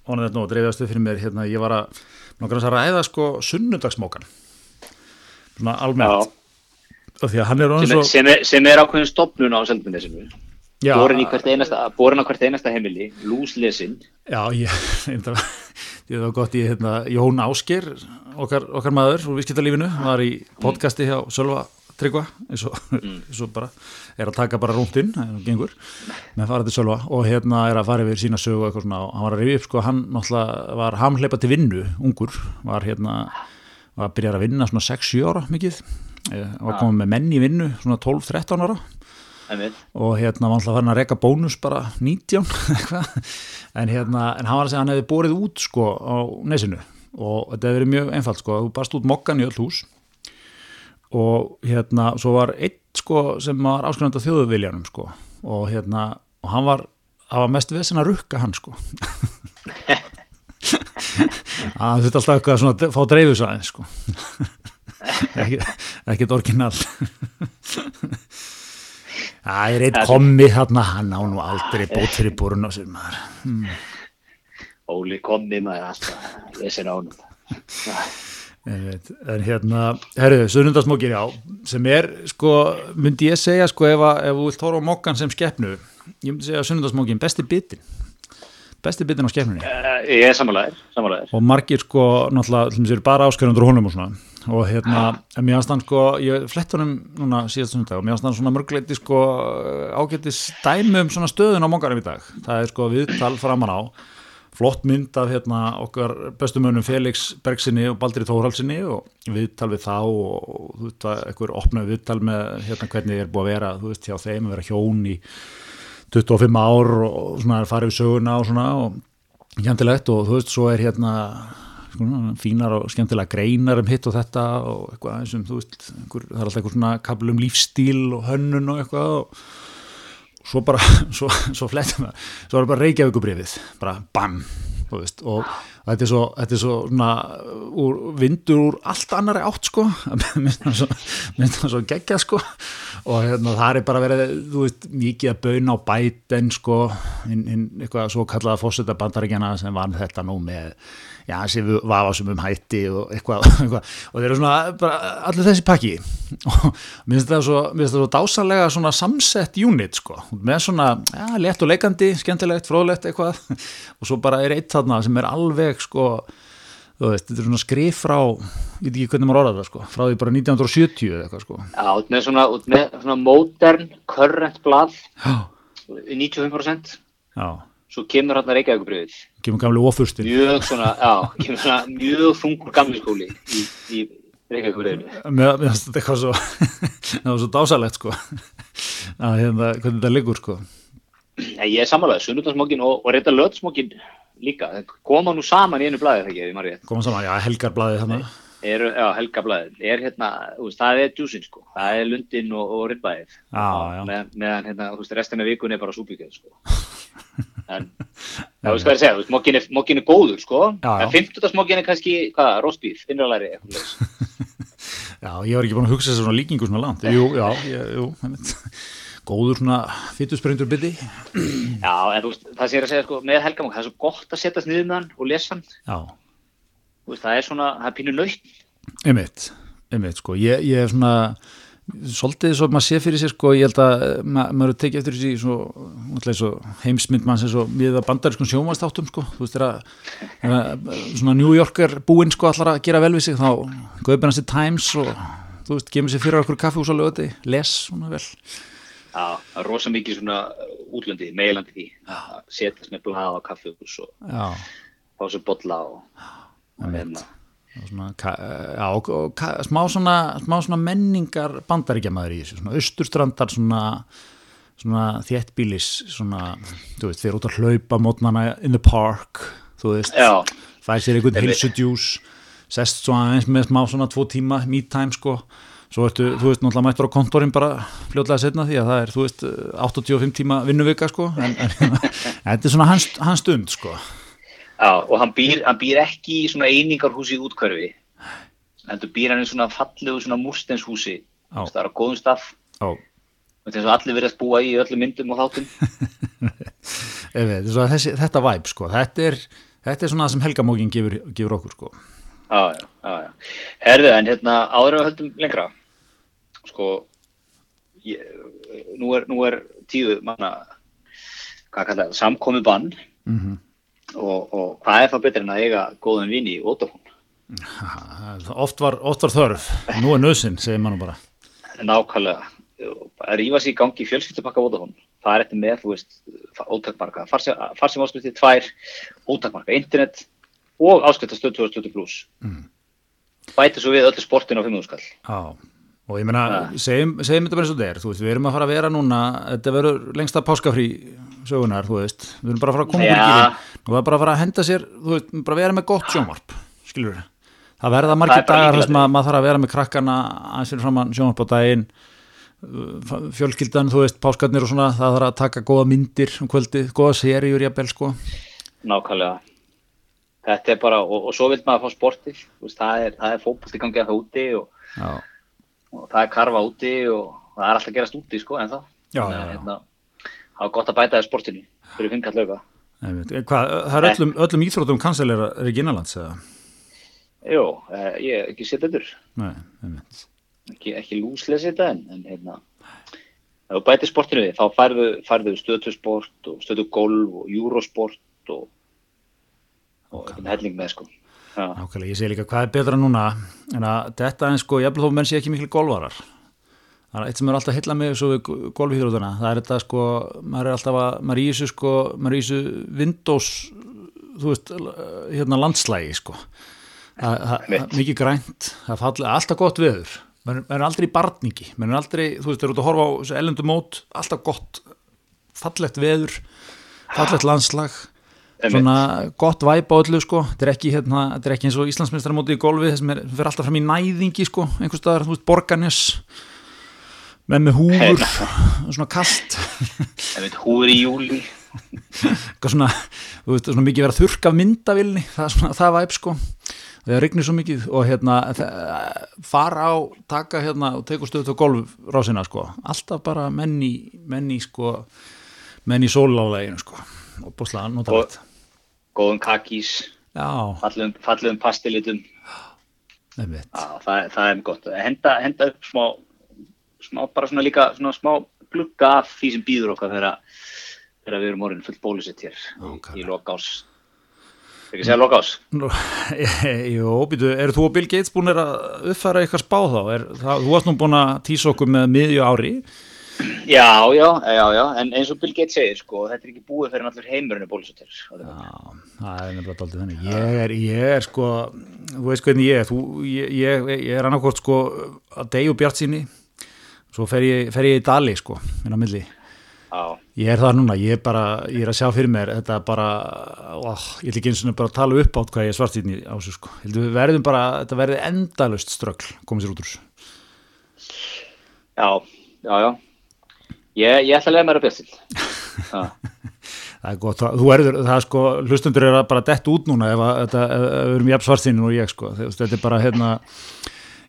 ónað þetta nú, dreifjast upp fyrir mér hérna, ég var að nokkar að ræða sko sunnundagsmókan svona almennt. Sem er, svo... sem, er, sem er ákveðin stopnun á selmundesinu borin, borin á hvert einasta heimili lúslesin. Já, ég, [laughs] það var gott í hérna, Jón Ásker okkar, okkar maður úr visskiptalífinu var í podcasti hjá Sölva Tryggva eins og, mm. [laughs] eins og bara er að taka bara rúntinn gengur. Með farið til Sölva og hérna er að fara yfir sína sögu og eitthvað svona og hann var að rifja upp sko hann náttúrulega var hamleipa til vinnu ungur var hérna var að byrja að vinna svona 6-7 ára mikið eh, var komið með menn í vinnu svona 12-13 ára og hérna var alltaf farin að reyka bónus bara 19 [laughs] en hérna en hann var að segja að hann hefði borið út sko á nesinu. Og þetta hefði verið mjög einfalt sko. Þú barst út mokkan í öll hús. Og hérna svo var einn sko sem var áskrifandi á þjóðuviljanum sko. Og hérna og hann var, það var mest vesen að rukka hann sko. [laughs] Það þurfti alltaf eitthvað svona að fá dreifusæðin sko. [laughs] Ekkert orginal það er eitt kommi hérna, hann á nú aldrei bótt fyrir búrun á sér maður. Hmm. Óli kommi maður alltaf. Ég sé nánum. Það en hérna, herru, sunnundasmókin já, sem er, sko myndi ég segja, sko, ef, að, ef þú vilt hóra á mokkan sem skeppnu, ég myndi segja sunnundasmókin, besti bitin. Besti bitin á skeppnunni uh, ég er samanlegaðir, samanlegaðir og margir, sko, náttúrulega, hlum sér bara áskjörundur honum og svona, og hérna en mér aðstann, sko, ég flett honum núna síðast sundag og mér aðstann svona mörgleiti, sko ágættis dæmi um svona stöðun á mokkanum í dag, það er, sko, viðtal framan á flott mynd af hérna, okkar bestumönum Felix Bergsinni og Baldri Þórhalsinni og viðtal við þá og þú veist að einhver opnaði viðtal með hérna hvernig er búið að vera þú veist hjá þeim að vera hjón í 25 ár og svona farið við söguna og svona hjæntilegt og þú veist svo er hérna sko, fínar og skemmtilega greinar um hitt og þetta og eitthvað eins og þú veist, einhver, það er alltaf eitthvað svona kabl um lífstíl og hönnun og eitthvað og svo bara, [laughs] svo, svo flettum við, svo er bara Reykjavíkubrifið, bara bam, veist, og þetta er svo, þetta er svo svona, úr, vindur úr allt annari átt, sko, [laughs] það svo, svo geggja, sko, og hérna, það er bara verið, þú veist, mikið að bauna á bæten, sko, inn, inn eitthvað svo kallaða fósita bandaríkjana sem var þetta nú með, já, sem við vafasum um hætti og eitthvað, [laughs] eitthvað, og þeir eru svona, bara, allir þessi pakki, [laughs] og minnst það svo, svo dásalega svona samsett unit, sko, með svona, já, létt og leikandi, skemmtilegt, fróðlegt eitthvað, [laughs] og svo bara er eitt þarna sem er alveg, sko, þú veist, þetta er svona skrif frá, ég veit ekki hvernig maður orðað það, sko, frá því bara 1970 eða eitthvað, sko. Já, út með svona, út með svona modern, current blað, Já, 95%, já, svo kemur hann að Reykjavíkubriðið. kemur gamli ofurstin. Mjög svona, já, kemur svona mjög þungur gamli skóli í, í Reykjavíkubriðinu. Mér finnst þetta eitthvað svo, [laughs] það var svo dásalegt, sko, að hérna, hvernig þetta liggur, sko. Nei, ég er samanlega, sunnudasmokkin og, og reynda lötsmokkin líka. Koma nú saman í einu blaði, þegar ég. Koma saman, já, helgarblaðið þannig. eru, já, helgablaðið, er hérna, veist, það er djúsin sko, það er lundin og, og með, meðan hérna, þú veist, restina vikunni er bara súbíkjöð sko. [laughs] En, [laughs] það veist hvað ég er að segja, þú veist, mokkin er, mokkin er góður sko, Já, já. en 50. mokkin er kannski, hvað, eitthvað leys. [laughs] Já, ég var ekki búin að hugsa þess svona líkingu svona langt. Jú, já, ég, jú, góður svona fytusprengdur byrði. Já, en þú veist, það er að segja sko, með helgamokk, það er svo gott að setjast niður með hann og lesa hann, Já, veist, það er svona, það er pínu nöytt, einmitt, einmitt, sko. Ég, ég er svona, svolítið svo maður sé fyrir sér, sko, ég held að ma maður er tekið eftir þessi svo, svo heimsmynd mann sem svo miða bandarískun sjómanstáttum, sko. Þú veist, þegar að- þegar að svona New Yorker búinn, sko, allar að gera vel við sig, þá gauðbjörn hans til Times og, þú veist, gemur sér fyrir okkur kaffihús á lögati, les svona vel. Já, það er rosa mikið svona útlöndi, meilandi því að setjast með blað á kaffihús og Já, fá sér bolla og, og hérna. Svona, já, og, og smá, svona, smá svona menningar bandaríkjamaður í þessu, svona austurstrandar svona, svona þéttbílis svona, þú veist, þeir út að hlaupa mótnana in the park þú veist, Já, fæ sér einhvern Einmitt. heilsudjús sest svo aðeins með smá svona tvo tíma me time sko, svo ertu, þú veist, náttúrulega mættur á kontorinn bara fljótlega setna því að það er, þú veist, 85 tíma vinnuvika sko, [laughs] en þetta er svona hans, hans stund sko já, og hann býr, hann býr ekki í svona einingarhúsi í útkörfi heldur býr hann í svona fallegu svona múrstenshúsi það er á góðum stað. Og þess að allir verðast búa í öllum myndum og þáttum. [laughs] Þessi, þetta væp sko, þetta er, þetta er svona það sem helgamókin gefur, gefur okkur sko. Já, já, já. Herðu, en hérna áður við höldum lengra sko ég, nú, er, nú er tíu manna hvað kallar það, samkomi bann Mm og, og hvað er það betur en að eiga góðan vini í Ótafón oft, var, oft var þörf, nú er nöðsinn, segir mann bara. nákvæmlega. Að rífa sér í gangi í fjölskyldupakka Vodafone það er eftir með, þú veist, ótakmarka farsum áskrifti, tvær ótakmarka, internet og áskrifta stöð 2020 plus. Mm. bæti svo við öllu sportin á 500 skall. Já, og ég meina, segjum, þetta bara eins og þetta er, þú veist, við erum að fara að vera núna, þetta verður lengsta páskafrí sögunar, þú veist, við erum bara að fara að koma Ja. úr gýrin og það er bara að fara að henda sér, þú veist, bara vera með gott sjónvarp, skilur við. Það verða margir dagar lykilatriði. að maður þarf að vera með krakkana aðeins fyrir framann sjónvarp á daginn, uh, fjölskyldan, þú veist, páskarnir og svona, það þarf að taka góða myndir um kvöldið, góða seríur jafnvel, sko. nákvæmlega þetta er bara, og, og svo vil maður fá sportið það er, er fótbolt í gangi að það úti og, Já, og það er karfa úti og það er alltaf að gerast úti sko, en það að, hérna, það er gott að bæta það sportinu fyrir einmitt. Hvað, það er öllum, öllum íþróttum kanselera er ekki innanlands, eða? Jú, eh, ég hef ekki einmitt. ekki, ekki lúslega þetta en, en hérna þú bætir sportinu við, þá færðu, færðu stöðtusport og stöðtu golf og júrosport og, og helling með sko. Nákvæmlega, ég sé líka hvað er betra núna? En að þetta en sko, jafnvel þó menn sé ekki miklu golvarar. Það er eitt sem er alltaf að hylla mig svo við golfhýðrútuna, það er þetta sko, maður er alltaf að, maður er í þessu sko, maður er í þessu Windows, þú veist, hérna landslægi sko. Það það- það- mikið grænt, það falli alltaf gott veður, maður er aldrei í barningi, maður er aldrei, þú veist, þeir eru út að horfa á þessu ellendu mót, alltaf gott, fallegt veður, fallegt landslag svona gott væp á öllu sko. Þetta er ekki, hérna, þetta er ekki eins og Íslandsmeistaramóti í golfi þessum er, fyrir alltaf fram í næðingi sko einhvers staðar, þú veist, borgarnes með með húfur. Svona kast. Húfur í júli eitthvað svona, þú veist, svona mikið verið að þurka af myndavilni, það svona, það væp sko. Það regnir svo mikið. Og hérna fara á, taka hérna og teka stöðu til golfrásina sko. Alltaf bara menni, menni sko menni sóláleginu sko. Og búinlega notalegt góðum kakís. Fallum, fallum pastilitum. Það, það er gott. Henda, henda upp smá, smá bara svona líka svona smá glugga af því sem býður okkar þegar, við erum orðin full bólusitt hér okay. í, lokás ekki segja lokás [laughs] Jú, býtu, eru þú og Bill Gates búin að uppfæra eitthvað spá þá? Er, það, þú varst nú búin að týsa okkur með miðju ári Já, já, já, já, en eins og Bill Gates segir sko, þetta er ekki búið fyrir allur heimurinn bólusötur. Já, það er nefnilega aldrei þannig. Ég er, ég er sko, þú veist hvernig ég er, þú, ég, ég, ég er annarkort sko að degju bjart síni, svo fer ég, fer ég í dali sko, minna milli. Já. Ég er það núna, ég er bara, ég er að sjá fyrir mér, þetta er bara, ó, ég ætla ekki eins og bara að tala upp átt hvað ég er svart á þessu sko. Við verðum bara, þetta verði endalust ströggl, komið sér út úr. Já, já, já. Ég, ég ætla að lega mér að bjössil. [laughs] það er gott, þú erður, það er sko, hlustundur er bara dett út núna ef við erum jafn svartsinnin og ég sko, þetta er bara hérna,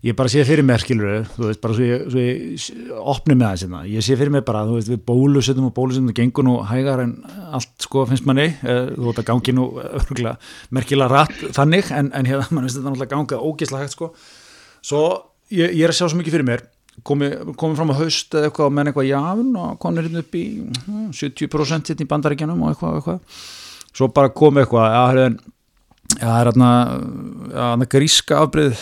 ég bara sé fyrir mér skilur, þú veist, bara svo ég, svo ég opni með það sinna, ég sé fyrir mér bara, þú veist, við bólusettum og bólusettum og gengur nú hægar en allt sko finnst manni, eh, þú veist að gangi nú örgulega merkilega rætt þannig, en, en hérna [laughs] mann veist þetta náttúrulega ganga ógeðslega hægt sko, svo ég, ég er að sjá svo mikið fyrir mér. Komið komi fram á haust eða eitthvað og menn eitthvað jáfn og konur hérna upp í 70% hérna í bandaríkjanum og eitthvað, eitthvað. svo bara komið eitthvað já, það er, er hérna gríska afbreyð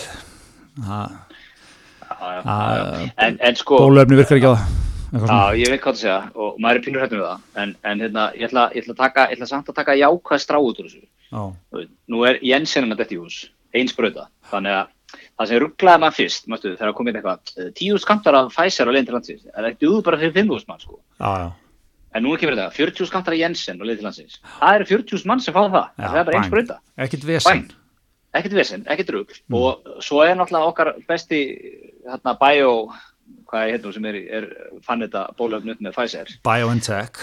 en, en sko bólöfni virkar ekki á það Já, ég veit hvað það segja og maður er pinnur hættum við það en, en hérna, ég ætla, ég ætla, taka, ég ætla samt að taka jákvæð strá út úr þessu. Nú er Jensen að þetta í hús eins bröða, þannig að það sem rugglaði maður fyrst mástu, þegar það komið eitthvað eh, tíu skamtar af Pfizer á leiðin til landsins það er ekki úr bara fyrir 5.000 mann sko. en nú kemur þetta, 40 skamtar af Jensen á leiðin til landsins. Það eru 40.000 mann sem fá það. Já, það er bara eins bröða ekkert vesen ekkert vesen, ekkert rugg mm. og svo er náttúrulega okkar besti hérna bio hvað er hérna sem er, er fann þetta bólöfnut með Pfizer? BioNTech.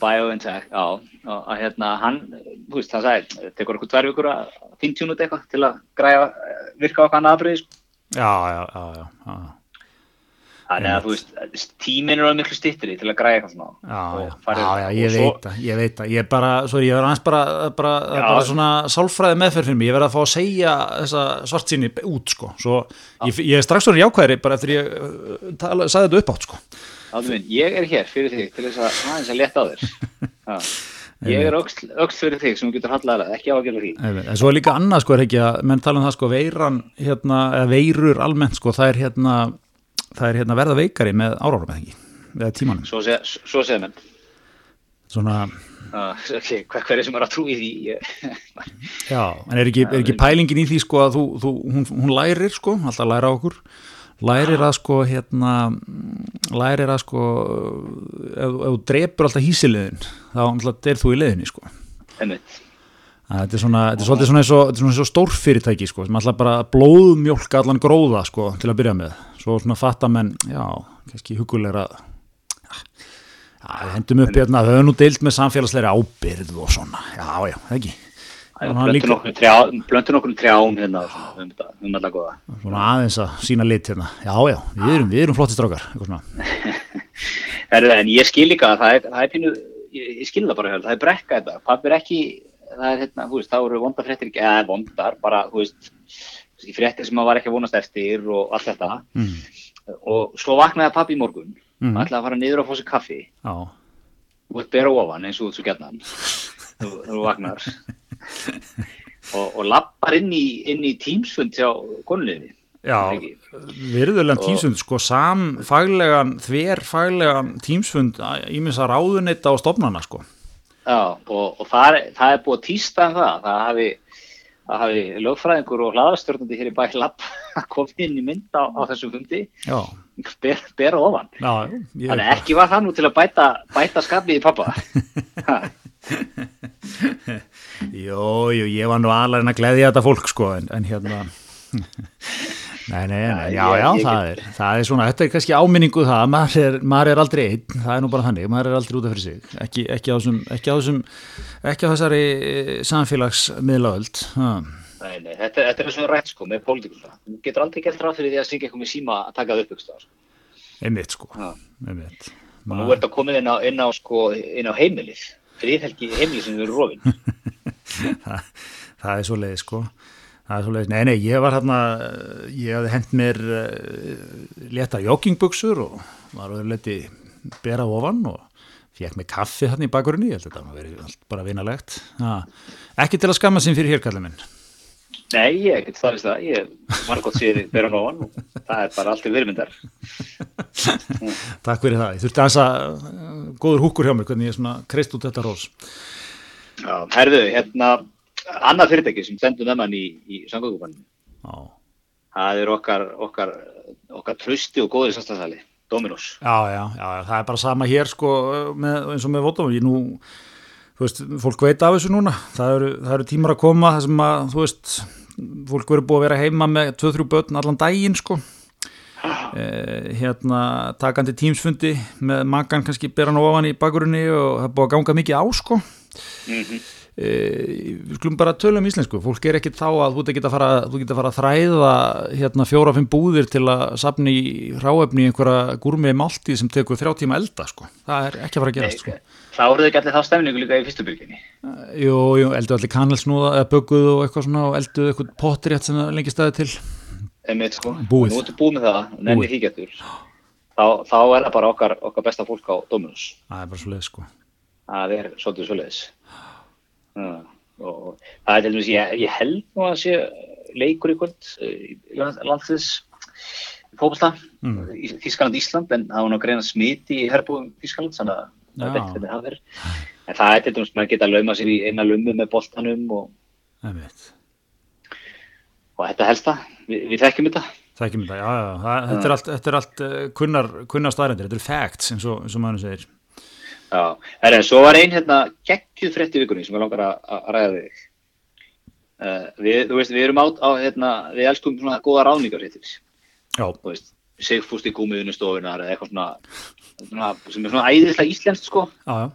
BioNTech, já. Og hérna hann, þú veist, það sagði tekur okkur tvær vikur að fintjúna þetta eitthvað til að græða, virka á hann aðbreyðis sko. Já, já, já, já Þannig að þú veist, tíminn er alveg miklu stittri til að græða eitthvað svona. Já, já, já, já ég veit það, ég veit það. Ég er bara, svo ég er aðeins bara bara, bara svona sálfræði meðferð fyrir mig. Ég verði að fá að segja þessa svart síni út sko, svo ég, ég er strax svona jákvæðri bara eftir ég uh, tala, sagði þetta upp átt sko. Átum minn, ég er hér fyrir þig til þess að aðeins að leta á þér. [laughs] Ég er öll, öll fyrir þig sem getur hallar ekki á að gera því. En svo er líka annað sko er ekki að, menn tala um það sko veiran hérna, veirur almennt sko það er hérna, það er hérna verða veikari með árárum eða ekki, eða tímanum. Svo segja menn. Svona. Uh, okay, hver, hver er sem er að trú í því? Já, en er ekki, er ekki pælingin í því sko að þú, þú hún, hún lærir sko, alltaf læra okkur lærir að sko hérna lærir að sko ef, ef þú drefur alltaf hísilegin þá alltaf er þú í leðinni sko þetta er svona þetta er svona eins og, svona eins og stórfyrirtæki sko sem alltaf bara blóðmjólka allan gróða sko til að byrja með svo svona fatta menn, já, kannski hugulegra hendum upp hérna, þau hefur nú deilt með samfélagsleiri ábyrð og svona, já, já, ekki. Blöndur nokkur trjám hérna um, um alla goða svona aðeins að sína lit hérna. Já já, við erum, við erum flotti strákar [laughs] en ég skil líka það er, það er pínu, ég, skil það bara það er brekka þetta, pappir ekki það er hérna, hú veist, þá eru vondar fréttir ekki eða vondar, bara, hú veist fréttir sem maður var ekki að vonast eftir og allt þetta. Mm. og svo vaknaði pappi í morgun mm. og ætlaði að fara niður og fá sér kaffi. Og bera ofan eins og þú gerðan þú vagnar og, og lappar inn í, í tímsfund hjá konunniðni Já, virðulegan tímsfund sko samfaglegan þverfaglegan tímsfund íminsa ráðunita og stofnana sko. Já, og, og það, er, það er búið að týsta en það, það hafi það hafi lögfræðingur og hlaðastjórnandi hér í bæk lapp að koma inn í mynd á, á þessum fundi. Ber, bera ofan. Já, þannig ekki var það nú til að bæta, bæta skapið í pappa [laughs] Jú, jú, ég var nú alveg að gleyðja þetta fólk sko, en, en hérna [laughs] Nei, nei, nei, já, já, það er, það er svona, þetta er kannski áminningu það, maður er, maður er aldrei einn, það er nú bara þannig, maður er aldrei út af fyrir sig, ekki, ekki á þessum, ekki á þessum, ekki á þessari samfélagsmiðlaöld. Nei, nei, þetta, þetta er svona rætt sko með pólitíkum það, þú getur aldrei gert ráð fyrir því að syngja eitthvað með síma að taka það upp ykkur sko. Einmitt sko, einmitt. Og nú er þetta komið inn á, inn á, sko, inn á heimilið, friðhelgi heimilið sem eru rofin. [laughs] það, það er svo leiði sko. Það er svolítið, nei, nei, ég var hérna, ég hafði hendt mér uh, leta joggingbuksur og var að leti bera ofan og fekk mig kaffi hérna í bakgrunni, ég held að þetta var verið bara vinalegt. Ja, ekki til að skamma sín fyrir hérkallið minn. Nei, ég get það vist það, ég var gott sér bera ofan og það er bara allt í virðmyndar. [laughs] Takk fyrir það, ég þurfti aðeins að uh, góður húkur hjá mér hvernig ég svona kreist út þetta rós. Já, herðu, hérna annað fyrirtæki sem sendur með mann í, í samgöngubanninu. Það er okkar, okkar, okkar trösti og góðir samstagsæli, Dominos. Já, já, já, það er bara sama hér sko með, eins og með Vodafone. Ég nú, þú veist, fólk veit af þessu núna. Það eru, það eru tímar að koma þar sem að, þú veist, fólk verður búið að vera heima með 2-3 börn allan daginn sko. Eh, hérna takandi tímsfundi með makan kannski bera hann ofan í bakgrunni og það búið að ganga mikið á sko. Mm -hmm. Eh, við skulum bara tölum íslensku, fólk er ekki þá að þú geta fara, þú geta fara að þræða hérna fjóra-fimm búðir til að ráefni í einhverja gúrmi máltíð sem tekur þrjá tíma elda sko, það er ekki að fara að gerast sko. Þá voruð ekki allir þá stemningu líka í fyrstu byrginni uh, Jú, jú, eldu allir kannelsnúða eða böguð og eitthvað svona og eldu eitthvað potrétt sem lengi staði til. Einmitt sko, búið. búið með það nenni híkjættur þá, þá er það bara okkar, okkar besta fólk á Dominus. Það er bara sko. Það er svolítið og það er til dæmis, ég, ég held nú að sé leikur í kvöld í landsins fólkvölda mm. í Þískaland Ísland en það var nú að greina smiti í herbúum Þískaland þannig að það veit hvernig það verður. En það er til dæmis, maður geta að lauma sér í eina lummu með boltanum og og þetta helst það við, við þekkjum þetta. Þekkjum þetta, já, já, það, þetta er allt, þetta er allt uh, kunnar, kunnar staðrendir, þetta er facts eins og, eins og maður segir Já, en svo var einn hérna geggjuð frétt í vikunni sem ég langar að ræða þig. Uh, við, þú veist, við erum átt á, hérna, við elskum svona góða ráningar hittis. Já. Þú veist, sigfúst í gúmiðinu stofunar eða eitthvað svona, svona, sem er svona æðislega íslenskt sko. Já, já.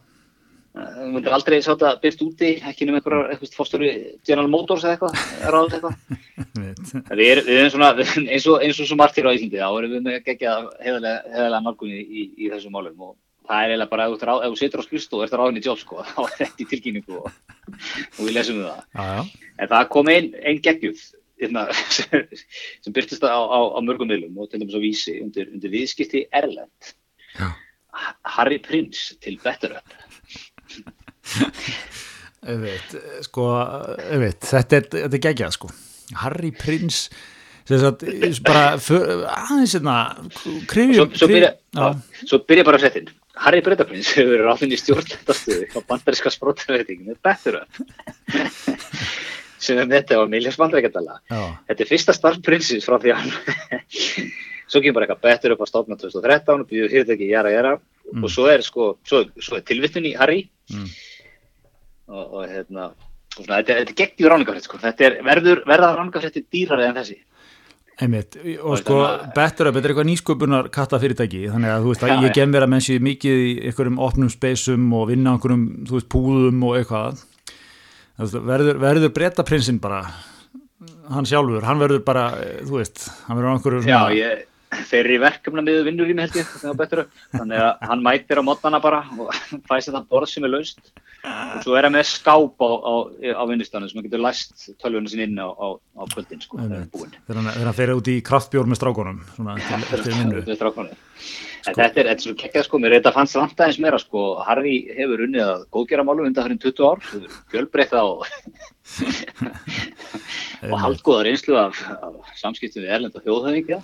Þú uh, myndir aldrei sátt að byrst úti, ekki um einhverjar, eitthvað fórstöru General Motors eða eitthvað, ráðið eitthvað. [laughs] við, er, við erum svona, [laughs] eins og, eins og svo margt hér á Íslandi, þá erum við með geggjað heðalega nálgunni það er eiginlega bara ef þú, setur á skrifst og ert að ráðin í jobb sko, [laughs] þá er þetta í tilkynningu og, og við lesum við það. Já, já. En það kom einn ein geggjuð hérna, [laughs] sem, sem byrtist á, á, á mörgum viljum og til dæmis á vísi undir, undir viðskipti Erlend. Harry Prince til Better Up. [laughs] Veit, sko, veit, þetta er, er geggjað sko. Harry Prince Sagt, bara aðeins hérna krifjum svo, svo, byrja, svo byrja bara að setja inn Harry Breitaprins hefur verið ráðinn í stjórnlæntastöðu á bandaríska sprótaveitinginu Better Up sem með þetta á Miljans bandrækjadala þetta er fyrsta starfprinsins frá því að svo kemur bara eitthvað Better Up á stofna 2013 og býður fyrirtæki jæra jæra mm. og svo er, sko, er tilvittun í Harry mm. og, og hérna og svona, þetta, þetta er geggjur ráningafrætt sko. þetta er verður, verða ráningafrætti dýrari en þessi Einmitt, og sko Up, þetta er eitthvað nýsköpunar kattafyrirtæki, þannig að þú veist að ég gem vera menn sér mikið í einhverjum opnum speysum og vinna einhverjum, þú veist, púðum og eitthvað. Verður, verður breytaprinsinn bara hann sjálfur, hann verður bara þú veist, hann verður á einhverju svona... Já, ég eru í verkefna miður vinnur mig held ég þannig að hann mætir á mótnana bara og [laughs] fæsir það borð sem er laust og svo er hann með skáp á, á, á vinnustanum sem getur læst tölvunum sín inn á, á kvöldin sko, þegar hann fer út í kraftbjórn með strákonum svona, [laughs] sko. þetta er svo kekkað sko mér þetta fannst vant aðeins meira sko Harry hefur unnið að góðgera málu undan hverjum 20 ár fjölbreytta [laughs] [laughs] og og haldgóðar einslu af, af samskiptum við Erlend og þjóðhæðingja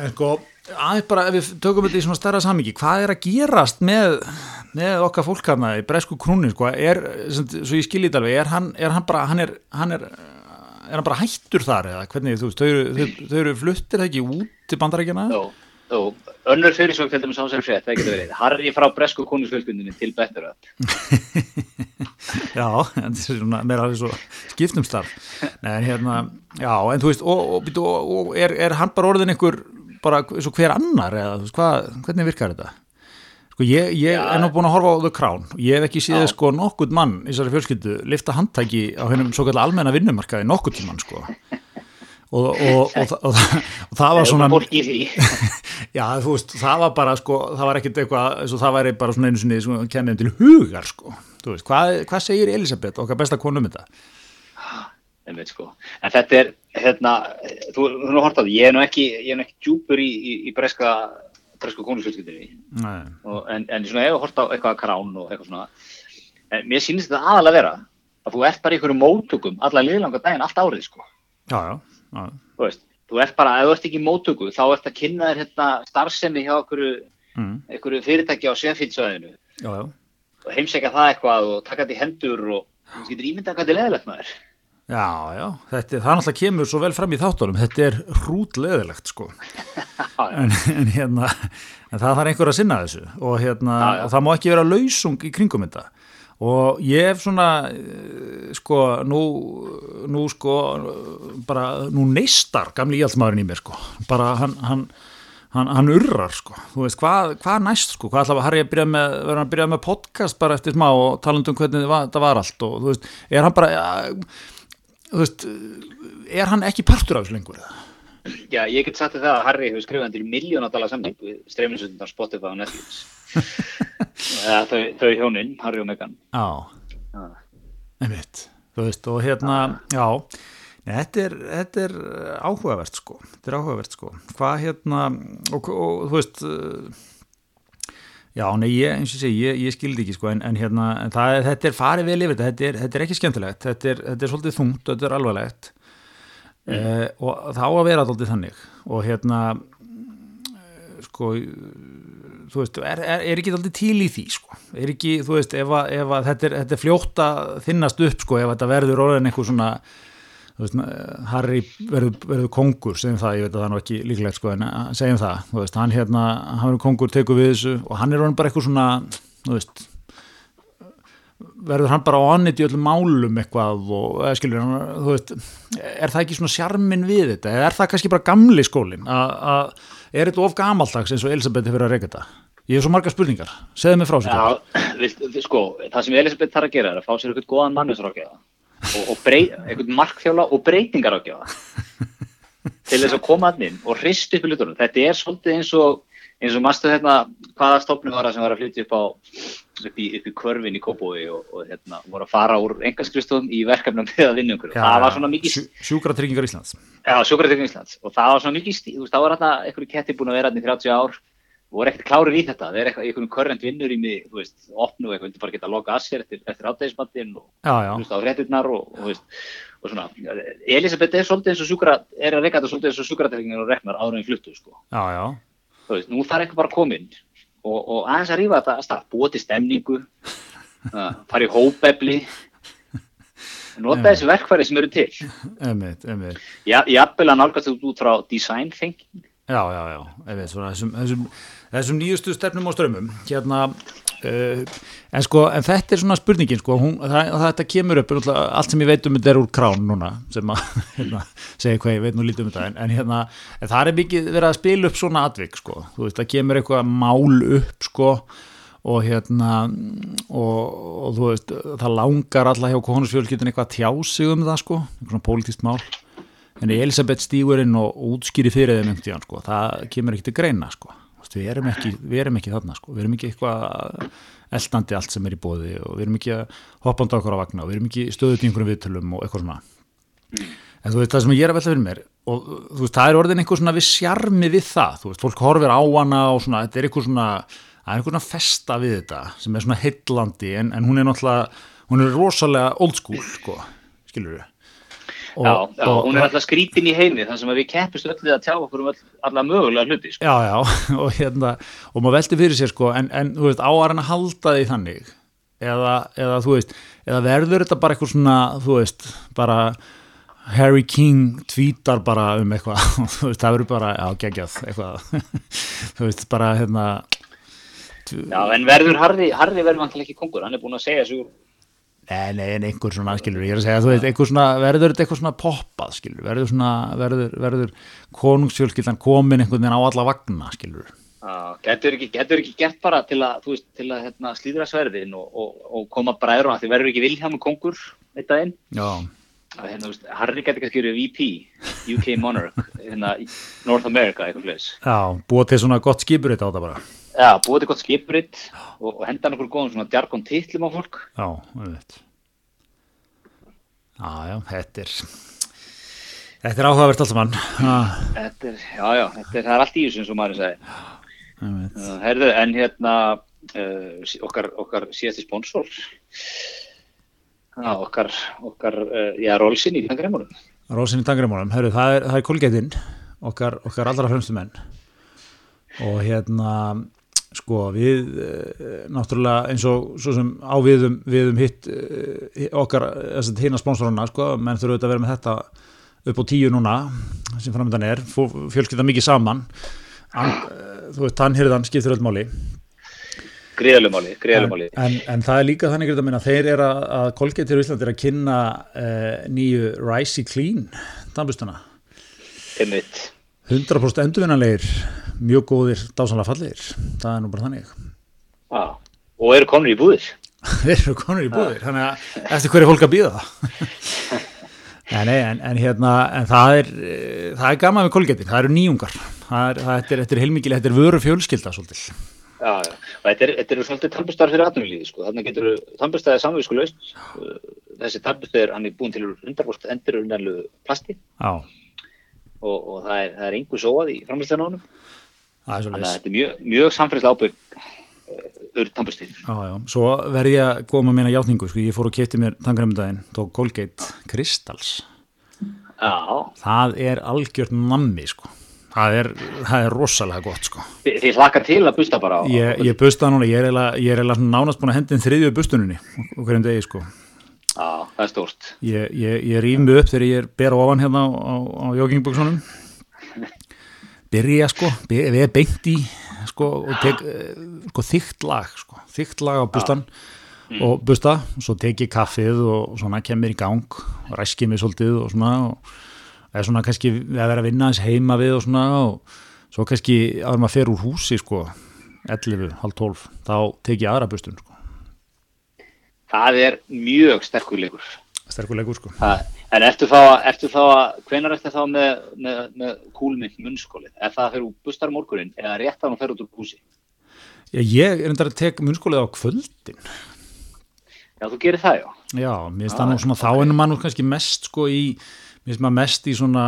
En sko, aðeins bara ef við tökum þetta í svona starra samingi, hvað er að gerast með, með okkar fólkarna í Bresku krúnin, sko, er, svo ég skiljið alveg, er hann, er hann bara, hann er, hann er, er hann bara hættur þar eða hvernig, þú veist, þau eru, þau, þau eru fluttir ekki út til bandarækjana? Jó, jó, önnur fyrirsöktöldum sá sem frétt, það getur verið, Harry frá Bresku krúninsfjölkundinni til Better Up. [laughs] já, en það er svona meira alveg svo skiptumstarf Nei, hérna, já, en þú veist og, og, og, og er, er hann bara orðin einhver bara eins og hver annar eða, þú veist, hvað, hvernig virkar þetta? Sko, ég, ég Já. er nú búin að horfa á The Crown og ég hef ekki Já. sko nokkuð mann í þessari fjölskyldu lifta handtæki á hennum svo kallar almenna vinnumarkaði nokkuð tímann sko og, og, og, og, það var svona [laughs] Já, þú veist, það var bara sko, það var ekkert eitthvað, það væri bara svona einu sinni kennið til hugar sko, þú veist, hvað, hvað segir Elisabeth, okkar besta konu um þetta? Einmitt, sko. en þetta er hérna, þú þú nú hort á því ég er nú ekki, ég er nú ekki djúpur í, í, í breska, breska konusfjölskyldinni en, en svona ef þú hort á eitthvað krán og eitthvað svona en mér sýnist þetta aðalega vera að þú ert bara í einhverju móttökum alla liðlanga daginn allt árið sko. Já, já, já, þú veist, þú ert bara, ef þú ert ekki í móttöku þá ert að kynna þér hérna starfsemi hjá einhverju, mm, einhverju fyrirtæki á já, og heimsækja það eitthvað og taka þetta í hendur og þú getur ímyndað hvað þetta er leðilegt maður já, já, þetta, er- það náttúrulega kemur svo vel fram í þáttunum, þetta er hrútleðilegt sko, [laughs] en, en hérna, en það þarf einhver að sinna þessu. Og hérna, Já, já. og það má ekki vera lausung í kringum þetta. Og ég hef svona eh, sko, nú nú sko, bara nú neistar gamli íhaldsmaðurinn í mér sko, bara hann, hann Hann, hann urrar sko, þú veist, hvað, hvað næst sko, hvað ætla að Harry að byrja með, verður hann að byrja með podcast bara eftir smá og talandi um hvernig það var, allt og þú veist, er hann bara, ja, þú veist, er hann ekki partur af þessu lengur? eða? Já, ég get sagt það að Harry hefur skrifað undir miljónadala samning við streyminsundar Spotify og Netflix. [laughs] Eða, þau, þau hjónin, Harry og Meghan. Já, einmitt, þú veist, og hérna, já, Nei, þetta er, þetta er áhugavert sko, þetta er áhugavert sko, hvað hérna, og, og þú veist, uh, já, nei, ég, eins og segi, ég, ég skildi ekki sko, en, en hérna, en það, þetta er farið vel yfir þetta, þetta er, þetta er ekki skemmtilegt, þetta er, þetta er svolítið þungt, þetta er alvarlegt. Mm. og það á að vera alltaf þannig. Og hérna, eh, sko, þú veist, er, er, ekki alltaf til í því, sko, er ekki, þú veist, ef, að, ef að þetta er, þetta er fljótt að þinnast upp, sko, ef þetta verður orðin eitthvað svona, veist, Harry verður, verður kongur, segjum það, ég veit að það er ekki líklegt, sko, en eh, segjum það, veist, hann hérna, hann verður kongur, tekur við þessu og hann er bara eitthvað svona, veist, verður hann bara á annit í öllum málum eitthvað og, skilur, hann, er það ekki svona sjarmin við þetta, er það kannski bara gamli skólin, að, er þetta of gamaldags eins og Elisabeth hefur að reyka þetta? Ég hef svo margar spurningar, segðu mig frá sér. Já, [clears throat] vilt, sko, það sem Elisabeth þarf að gera er að fá sér eitthvað góðan mannusrákjaða og, og brey, eitthvað markþjóla og breytingar til þess að koma að inn og hrist upp í lutunum. Þetta er svolítið eins og eins og mastu hérna hvaða stofnum var það sem var að flytja upp á upp í, upp í körfin í Kópói og, og hérna voru að fara úr engaskristofum í verkefnum við að vinna ykkur. Það var svona mikið Sjú, Sjúkratryggingar Íslands. Já, sjúkratryggjum Íslands og það var svona mikið stíð, þú veist, það var hérna einhverju ketti búin að vera hérna í 30 ár voru ekkert klárir í þetta, það er einhvern körrent vinnur í mig, þú veist, opnu eitthvað, vildi bara geta að loka að sér eftir, eftir átæðismattin og Já, já, þú veist, á frétturnar og, og, þú veist, og svona, Elisabeth er svolítið eins og sjúkra, er að reyka þetta svolítið eins og sjúkratryggingin og reknar áður en fluttu, sko, já, já, þú veist, nú þarf eitthvað bara komin og, og aðeins að rífa þetta að stað, búa til stemningu, [laughs] fara í hópefli, nota þessi verkfæri sem eru til. emmitt, emmitt. Já, jafnvel að nálgast þetta út frá design thinking Já, já, já, emmitt, svona þessum, þessum, þessum nýjustu stefnum og strömmum, hérna, uh, en sko, en þetta er svona spurningin, sko, hún, það, þetta kemur upp, allt sem ég veit um þetta er úr krán núna, sem að, [laughs] hérna, segja hvað ég veit nú lítið um þetta, en, en hérna, það er mikið verið að spila upp svona atvik, sko, þú veist, það kemur eitthvað mál upp, sko, og hérna og, og þú veist, það langar alla hjá konusfjölskyldin eitthvað að tjá sig um það sko, eitthvað svona pólitískt mál en Elisabeth stígur inn og útskýri fyrir þeim einhvern tíðan sko, það kemur ekki til greina sko, við erum ekki, við erum ekki þarna sko, við erum ekki eitthvað eldandi allt sem er í bóði og við erum ekki að hoppanda okkur á vagna og við erum ekki stöðut í einhverjum viðtölum og eitthvað svona. En þú veist það sem ég er að velta fyrir mér og þú veist það er orðin einhver svona við sjarmi við það, þú veist fólk horfir á hana og svona, þetta er einhver svona það er einhver svona festa við þetta sem er svona heillandi en, en hún er náttúrulega hún er rosalega old school sko, skilur við Já, já, hún er alltaf skrítin í heimi þar sem við keppist öll við að tjá okkur um öll, alla mögulega hluti sko. Já, já, [laughs] og hérna og maður veldi fyrir sér sko, en, en þú veist, á að halda því þannig eða, eða þú veist, eða verður þetta bara eitthvað svona, þú veist, bara Harry King tvítar bara um eitthvað, [laughs] þú veist, það verður bara, já, geggjað, eitthvað [laughs] þú veist, bara, hérna Já, en verður Harry, Harry verður vantilega ekki kongur, hann er búin að segja sig nei, en einhver svona, skilur, ég er að segja, þú veist, einhver svona, verður þetta eitthvað svona poppað, skilur, verður svona, verður, verður konungsfjölskyldan komin einhvern veginn á alla vagna, skilur. Getur ekki, getur ekki gert bara til að, þú veist, til að hérna, slíðra sverðin og, og, og koma bræður á það, því verður ekki Vilhelm kongur eitt daginn. Já, Að, Hérna, þú veist, Harry getur kannski verið VP, UK Monarch, hérna, North America, eitthvað já, búa til svona gott skipur þetta á þetta bara. Já, búið gott skipuritt og, henda nokkur góðum svona djargon titlum á fólk. Já, ég veit. Já, já, þetta er, þetta er áhugavert allt saman. Já, Þetta er, já, já, þetta er, það er allt í þessu eins og maður segi. ég veit. Herðu, en hérna, uh, okkar, okkar síðasti sponsor, já, okkar, okkar, uh, já, Rolsin í tangreimunum. Rósin í tangrimónum, herru, það er, það er kolgetinn, okkar, okkar allra fremstu menn. Og hérna, sko, við, eh, náttúrulega eins og svo sem á viðum, hitt eh, okkar, hina sponsorana, sko, menn þurfa auðvitað að vera með þetta upp á tíu núna, sem framöndan er, fjölskylda mikið saman, An, þú veist, tannhyrðan skiptir öll máli. Gríðalumáli, En, gríðalumáli. en, en það er líka þannig að minna, þeir eru að, að Colgate hér í Íslandi er að kynna uh, nýju Risey Clean tannbustuna. Einmitt. 100% endurvinnanlegir, mjög góðir, dásanlega fallegir. Það er nú bara þannig. Já, og eru konur í búðir. [laughs] Eru konur í búðir, þannig að eftir hverju fólk að býða það. [laughs] Nei, en, en hérna, en það er, eh, það er gaman við Colgate, það eru nýjungar. Það er, það er, þetta er heilmikil, þetta er vöru fjölskylda svolítið. Já, já, og þetta er, þetta er svolítið tannbustar fyrir atvinnulíði, sko. Þannig getur tannbustæði samvísku laust. Þessi tannbustæði, hann er búin til 100% endurunarlu plasti Já, og, og það er, er einhver sóað í framlýslega honum. Þannig að þetta er mjög, mjög samfélagslega ábyrg tannbustið. Já, já, svo verð ég að koma með meina játningu, sko, ég fór og kefti mér tangremdæðin, tók Colgate Crystals. Já, Það er algjört nammi, sko. Það er, það er rosalega gott, sko. þið hlakka til að busta bara á. Ég, ég busta núna, ég er svona nánast búin að hendin þriðju bustununni og hverjum degi, sko. Já, það er stórt. Ég, ég, ég rýf mig upp þegar ég er ber ofan hérna á, á, á joggingbuksunum. Byrja, sko, við er beint í, sko, og tek, eh, sko, þygt lag, sko, þygt lag á bustan og busta, og svo tek ég kaffið og svona kemur í gang og ræski mig svolítið og svona og eða svona kannski að vera að vinna hans heima við og svona og svo kannski að maður fer úr húsi, sko, 11, halv 12, þá tek ég aðra bustun, sko, Það er mjög sterkur leikur. sterkulegur, sko. Það, en ertu þá, að- að, hvenar ertu þá með, með, með kúlmynd munnskólið? Er það að fyrir bustar morgunin eða rétt að hann fer út úr húsi? Já, ég er endar að tek munnskólið á kvöldin. Já, þú gerir það, já. Já, mér finnst Ah, það nú svona, þá er maður kannski mest sko í, mér finnst maður mest í svona,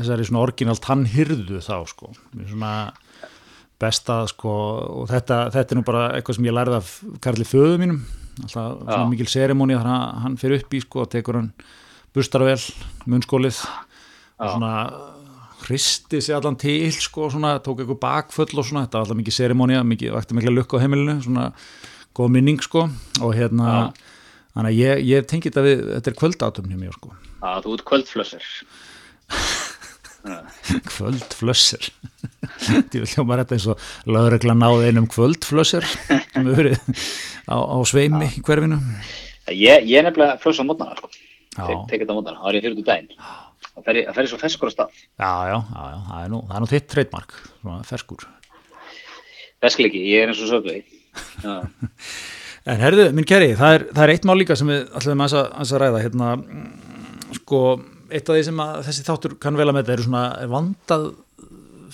þessari svona orginal tannhyrðu þá sko, mér finnst svona besta sko, og þetta, þetta er nú bara eitthvað sem ég lærði af Karli föðu mínum, alltaf svona mikil seremóni að hann, hann fyrir upp í sko og tekur hann bustar vel, munnskólið og Já. svona hristi sig allan til sko, svona, tók eitthvað bakfull og svona, þetta var alltaf mikið seremóni, mikið, vakti mikla lukka á heimilinu, svona góð minning sko og hérna, þannig að ég, ég tengi þetta við, þetta er kvöldatum hjá mér sko, Já, þú ert kvöldflössir. [laughs] kvöldflössir [laughs] ég vil hljóma þetta eins og lögregla náði einum kvöldflössir sem hefur verið á, á sveimi í hverfinu Ég, ég er nefnilega flöss á mótnana, sko. Tekið þetta á mótnana, það er ég fyrir út úr daginn. Það fer, fer svo feskur á stað. já, já, já, já, það er nú, það er nú þitt treytmark, ferskur. Feskuleiki, ég er eins og sögvei. [laughs] En herðu, minn kæri, það er, það er eitt mál líka sem við ætlum að, að ræða. Hérna, mm, sko, eitt af því sem að þessi þáttur kann vel að með þetta eru svona vandað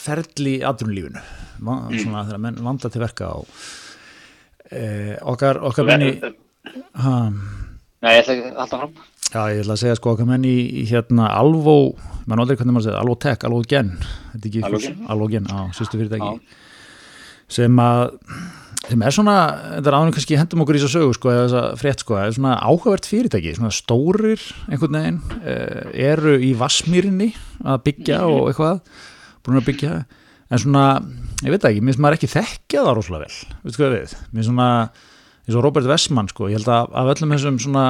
ferli aðrunlífinu, svona þegar menn vandað til verka á e, okkar, okkar Nei, ég ætla ekki alltaf fram. Já, ég ætla að segja sko okkar menn í, hérna Alvo, mann aldrei hvernig maður segja Alvo Tech, Alvo Gen, þetta er ekki Alvogen. Alvo Gen, á, sýstu fyrirtæki. Sem að sem er svona, þetta er ánum kannski hendum okkur í þess að sögu sko, eða þess að frétt sko, er svona áhugavert fyrirtæki, svona stórir einhvern veginn, eh, eru í Vassmýrinni að byggja og eitthvað, búin að byggja. En svona, ég veit ekki, minnst maður ekki þekkja það rosalega vel, veistu hvað við minnst svona, eins og Robert Westman sko, ég held að af öllum þessum svona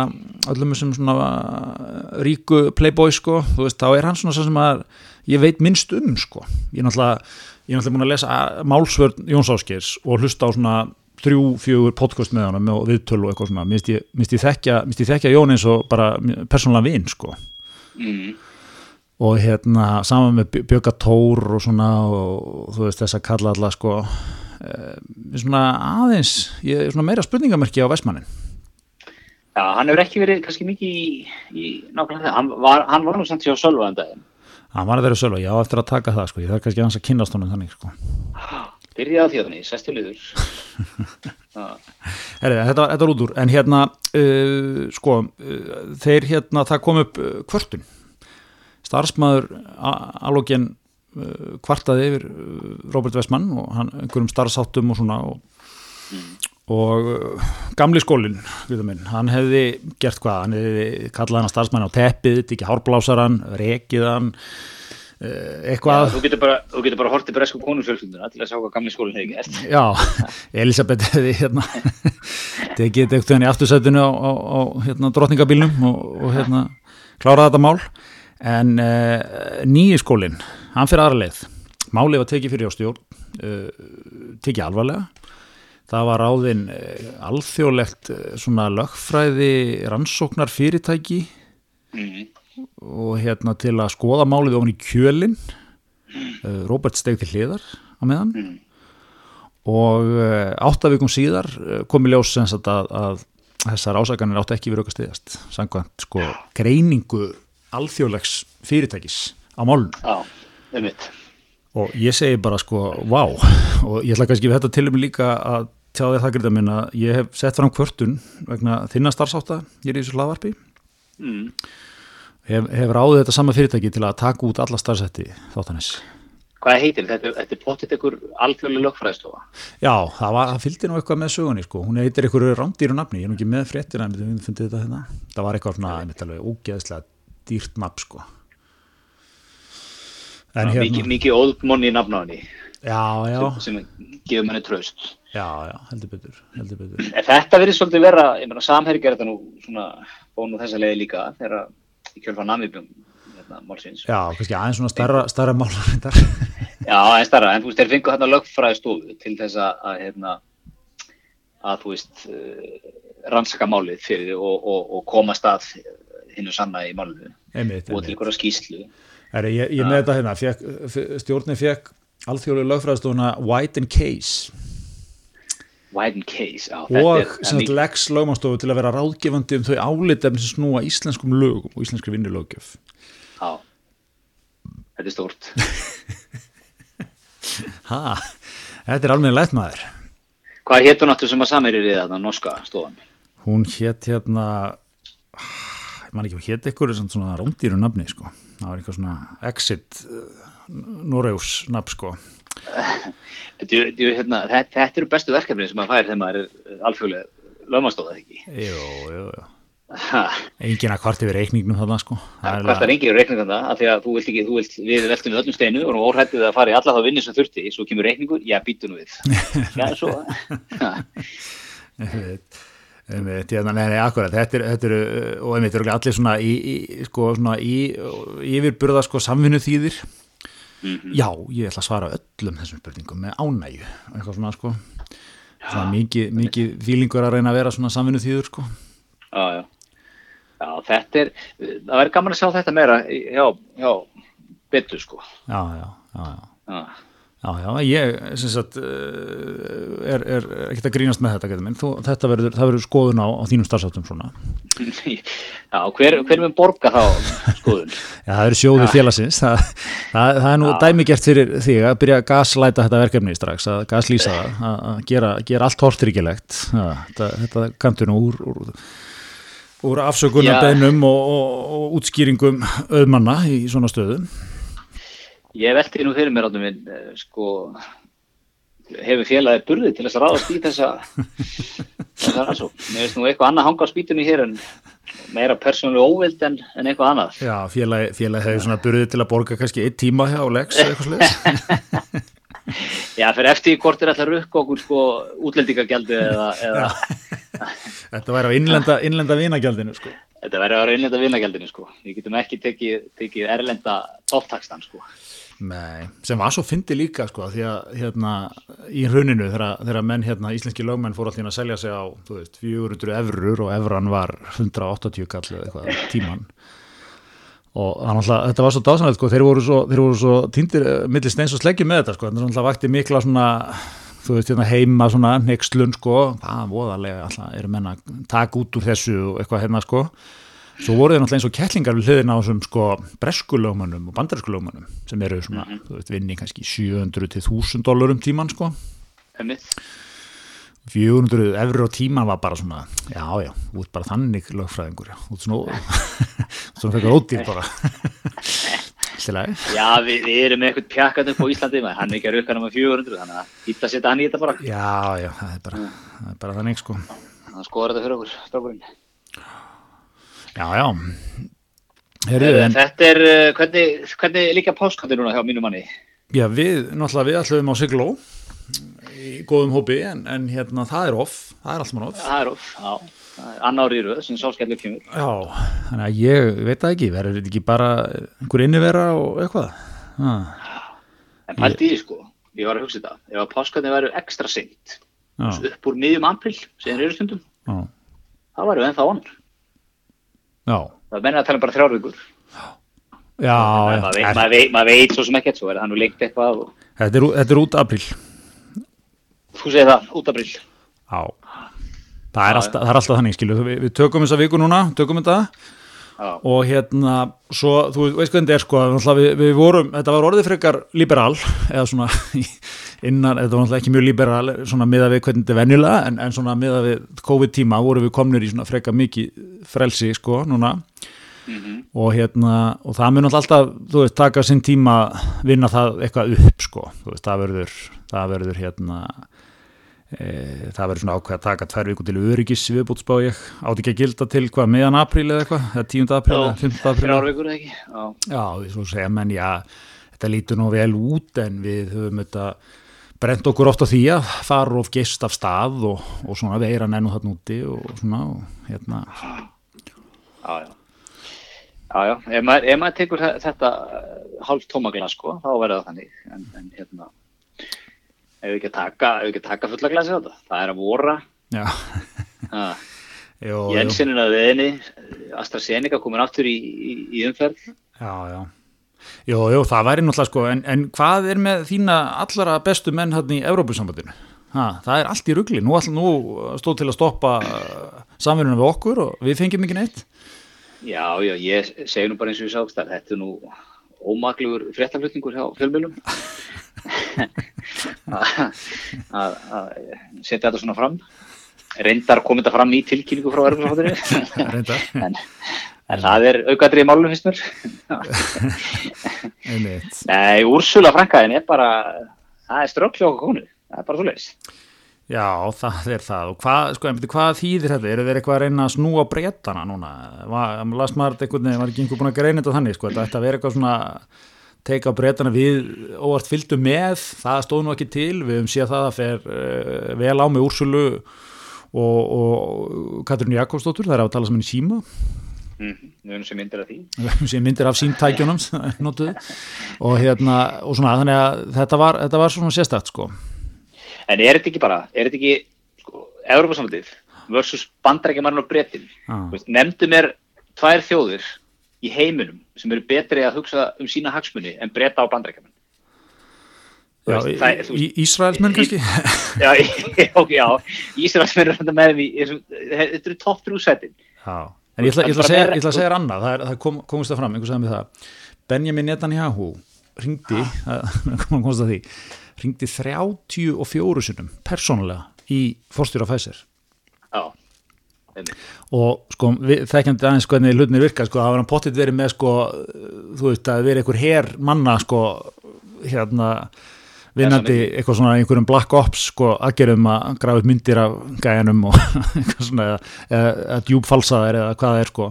öllum þessum svona uh, ríku playboy sko, þú veist, þá er hann svona svo sem að ég veit minnst um sko, ég er náttúrulega ég er náttúrulega búin að lesa uh, málsvörn Jóns Áskers og hlusta á svona þrjú, fjögur podcast með honum og viðtölu og eitthvað svona. Minnst ég, minnst ég, þekkja, minnst ég þekkja Jón eins og bara persónulega vinn sko. Mm. og hérna saman með Björga Tór og svona og þú veist þess að kalla alla sko svona aðeins ég er svona meira spurningamerki á Vestmannin. Já, hann hefur ekki verið kannski mikið í, í nákvæmlega það. Hann var, hann var nú samt hjá Sölva en daginn. hann var að vera sölva, já eftir að taka það sko. Ég þarf kannski hans að kynast honum þannig sko. Byrjaði á þjóðinni, sestu liður. [laughs] Já, Herri, þetta, var- út úr, en hérna uh, sko, uh, þeir hérna það kom upp uh, kvörtun. Starfsmæður alvegin uh, kvartaði yfir uh, Robert Westman og hann einhverjum starfsáttum og svona og, og uh, gamli skólinn hann hefði gert hvað, hann hefði kallað hann starfsmæðin á teppið, ekki hárblásaran rekið hann uh, eitthvað. Þú getur bara, þú getur bara hortið bresku konufjölskylduna til að sjá hvað gamli skólinn hefði gert. Já, [laughs] Elisabeth hefði hérna [laughs] tekið þetta eitthvað í aftursætinu á, á, á hérna, drottningabílnum og, og hérna kláraði þetta mál. En uh, nýji skólinn hann fyrir aðra leið. Málið var tekið fyrir á stjórn uh, tekið alvarlega. Það var ráðinn uh, alþjóðlegt uh, svona lögfræði rannsóknar fyrirtæki Mm. og hérna til að skoða málið ofan í kjölin uh, Robert steg til hliðar á meðan. Mm. og uh, áttavíkum síðar kom í ljós að, að þessar ásakanir áttu ekki verið auka stiðast samkvæmt sko greiningu alþjóðlegs fyrirtækis á málun Já, um mitt. og ég segi bara sko vá og ég ætla kannski við þetta til um líka að tjá þér það gríða minn að ég hef sett fram kvörtun vegna þinna starfsátta ég er í þessu hlaðvarpi Mm. hef, hef ráðið þetta sama fyrirtæki til að taka út alla starfsætti þáttanis Hvað heitir þetta? Þetta er pottit ykkur alþjóðlega lögfræðstofa. Já, það, var, það fylgdi nú eitthvað með sögunni sko. hún heitir einhverju rándýru nafni, ég er nú ekki með fréttina en við fundið þetta hérna það var eitthvað svona, einmitt alveg ógeðslega dýrt nafn sko En Mikið, hérna, mikið óðmonni í nafnáðinni já, já, sem, sem gefur manni tröst. já, já, heldur betur, heldur betur þetta verður svolítið vera, ég meina samherri gerði þetta nú svona, bóð nú þessa leiði líka þegar í kjölfa namibjum hérna, málsins. Já, kannski aðeins svona starra, starra þetta Já, en starra, en þú veist, þeir fengu hérna lögfræði stofu til þess að, hérna, að þú veist, uh, rannsaka málið fyrir og, og, og komast að hinnu sanna í Einmitt, og til einhverja skýslu. Heri, ég, ég með þetta hérna, fekk, stjórnin fekk alþjóðlega lögfræðstofuna White and Case. White and Case, já, og er, Lex lögmanstofu til að vera ráðgefandi um þau álitefni sem snúa íslenskum lögum og íslenskri vinnulöggjöf. Já, þetta er stórt. [laughs] Ha, þetta er alveg lett maður. Hvað hétt hún áttu sem að samherri í þetta norska stofan? hún hétt hérna ég man ekki hvað hétt ykkur svona, svona rándýru nafni sko það var eitthvað svona exit uh, Noreus nafn sko. Hérna, þetta, þetta eru bestu verkefni sem maður fær þegar maður er alþjóðlega lögmannstofað ekki. jú, jú, jú. Ha, engin að kvart yfir reikningnum þarna sko. Það er enginn reikningan það, af því að þú vilt ekki, þú vilt, við veltum við öllum steinu og erum óhrættið að fara í alla þá vinni sem þurfti, svo kemur reikningur, já, býtu nú við. [laughs] Já, svo, einmitt, hérna, nei, nei, akkurat, þetta er, þetta er og einmitt eru allir svona í, í sko, svona í, yfirburða sko samvinnu þýðir Mhm. já, ég ætla að svara öllum þessum spurningum með ánægju, eitthvað svona sko svona mikið, mikið fílingur að reyna að vera svona samvinnu þýður sko já, já. Já, þetta er, það væri gaman að sjá þetta meira, já, já, betur, sko. já, já, já, já Já. Já, já, ég sagt, uh, er, er ekkert að grínast með þetta. Þú, þetta verður, það verður skoðun á, á þínum starfsáttum svona. [laughs] Já, hver, hver mun borga þá skoðun? Já, það eru sjóðu félagsins, það, það, það er nú dæmigert fyrir þig að byrja að gaslæta þetta verkefni strax, að gaslýsa það, [laughs] að, gera, gera allt hortryggjulegt. Þetta, þetta kantur nú úr, úr, úr afsökunarbeinum og, og, og útskýringum auðmanna í svona stöðum. Ég velti nú fyrir mér áttum minn, eh, sko, hefur félagið burði til þess að ráðast í þessa, þessa rannsókn. Mér veist nú eitthvað annað hanga á spýtunni hér en meira persónulega óvild en, en eitthvað annað. Já, félagi, félagi hefur svona burðið til að borga kannski eitt tíma hjá Lex eitthvað sliðis. [laughs] Já, fyrir eftir hvort er alltaf rukk okkur sko útlendingagjaldið eða, eða Þetta væri á innlenda, innlenda vinagjaldinu, sko. þetta að vera innlenda vinnagjaldinu sko. Við getum ekki tekið, tekið erlenda topptakstan sko. Nei, sem var svo fyndi líka sko því að hérna í hruninu þegar, menn hérna íslenski lögmenn fór alltaf að selja sig á þú veist 400 eurur og evran var 180 kall eða eitthvað tíman og alltaf, þetta var svo dásanlega sko þeir voru svo, svo týndir uh, millir steins og sleggjum með þetta sko. Þetta alltaf vakti mikla svona þú veist hérna heima svona nexlun sko. Það voðalega alltaf eru menna takk út úr þessu og eitthvað hérna sko svo voru þeir náttúrulega eins og kettlingar við hliðin á þessum sko breskulögmannum og bandarskulögmannum sem eru svona, mm -hmm. þú veist, vinni kannski 700 til 1000 dólar um tíman sko. Einmitt. 400 eurur á tíman var bara svona já, já, út bara þannig lögfræðingur já, út svona [laughs] svona fekkur ódýr bara. [laughs] Já, við, við erum með eitthvað pjakkat upp á Íslandi maður, hann er ekki að rauka með 400 þannig að hýtta setja hann í þetta bara. Já, já, það er bara, það er bara þannig sko. Það skoður þetta fyrir okkur, strákurinn Já, já. Heyrðu, en, Þetta er, uh, hvernig, hvernig líka páskandi núna hjá mínu manni? Já, við, náttúrulega við ætlum á Sigló í góðum hópi en, en hérna það er off, það er allt mann off. Það er off, já. Það er annar í röð sem sálskellur kemur. Já, þannig að ég veit það ekki verður þetta ekki bara einhver innivera og eitthvað? Ah, En pælti í því sko, ég var að hugsa þetta. Ef að páskandi verður ekstra seint upp úr miðjum april, sem eru stundum já, það væri ennþá onn já. Það menna að tala bara þrjár vikur. Já, já, maður veit, maður veit, maður veit svo sem ekkert svo er það nú lengt eitthvað og þetta, er, þetta er út apríl. Þú segir það, út april Já. Það er, alltaf, það er alltaf þannig, skilu, við, við tökum þessa viku núna, tökum þetta Já, og hérna, svo, þú veist hvernig þetta er sko, við, við vorum, þetta var orðið frekar liberal, eða svona [laughs] innan, þetta var náttúrulega ekki mjög liberal svona miða við hvernig þetta er venjulega en, en svona miða við COVID-tíma vorum við komnir í svona frekar mikið frelsi sko, núna. Mhm, og hérna, og það mun alltaf, þú veist, taka sinn tíma vinna það eitthvað upp sko, þú veist, það verður, það verður hérna það verður svona ákveð að taka tvær viku til öryggis viðbútsbá ég, átti ekki að gilda til hvað, meðan apríl eða eitthvað, eða 10. apríl Já, eða 15. apríl? þrjár vikur eða ekki? Já, Já, við svo segja menn, já, þetta lítur nú vel út en við höfum þetta brent okkur oft á því að fara of geist af stað og, og svona veira nennu þarna úti og svona og hérna, já, já. Já, já, ef maður, ef maður tekur þe- þetta hálf tómaglas sko, þá verður það þannig. En, en hérna ef við ekki að taka, taka fulla glasi á þetta? Það er að vora. Já, uh, [laughs] jó, jó, Jensininn að veðinni AstraZeneca komin aftur í, í, í umferð. Já, já. Jó, jó, það væri náttúrulega sko, en, en hvað er með þína allara bestu menn hann í Evrópusambandinu? Ha, það er allt í rugli, nú, nú stóð til að stoppa samverðinu við okkur og við fengjum ekki neitt. Já, já, ég segi nú bara eins og ég sást að þetta er nú ómaklegur fréttaflutningur hjá fjölmjölum [laughs] að setja þetta svona fram. Reyndar komið þetta fram í tilkynningu frá Reyndar, en, en það er aukaðrið í málunum finnst mér. Einmitt. Nei, Úrsula Frankaðin er bara það er strökk hjá okkur konu. Það er bara svo leiðis Já, það er það. Og hvað, sko, byrju, hvað þýðir þetta? Eru þeir eitthvað að reyna að snúa breytana núna? Var, las maður veginn, var ekki einhver búin að greina þetta þannig, sko, þetta ætti að vera eitthvað svona teika breytana við óvart fylgdu með, það stóð nú ekki til við höfum séð það að fer uh, vel á með Úrsulu og, og Katrín Jakobsdóttur það er á að tala saman í síma. Mm, við erum sem myndir af því. Sem myndir af símtækjunum [laughs] notuðu. Og hérna og svona þannig að þetta var, þetta var svona sérstætt sko. En er þetta ekki bara, er þetta ekki sko, Európa-samöndið versus bandarækjamarinn og breytin ah. nefndu mér tvær þjóðir í heiminum sem eru betri að hugsa um sína hagsmunni en breyta á í, Ísraelsmenn kannski? [laughs] Já, ok, já, Ísraelsmenn er þetta með því þetta eru topp Já, en ég ætla, að, segja, þér annað, það, er, það kom, komist það fram, einhver sagði mig það. Benjamin Netanyahu ringdi, komum [laughs] komast að því. Ringdi 34 sinnum persónulega í fórstjóra Pfizer. Já. Og sko, þekkjandi aðeins hvernig hlutnir virka, sko, það var hann pottit verið með sko, þú veist, að verið einhver her manna, sko, hérna vinnandi eitthvað svona einhverjum black ops, sko, aðgerðum að grafa upp myndir af gæjanum og [laughs] eitthvað svona, eða, djúpfalsaðir eða hvað það er, sko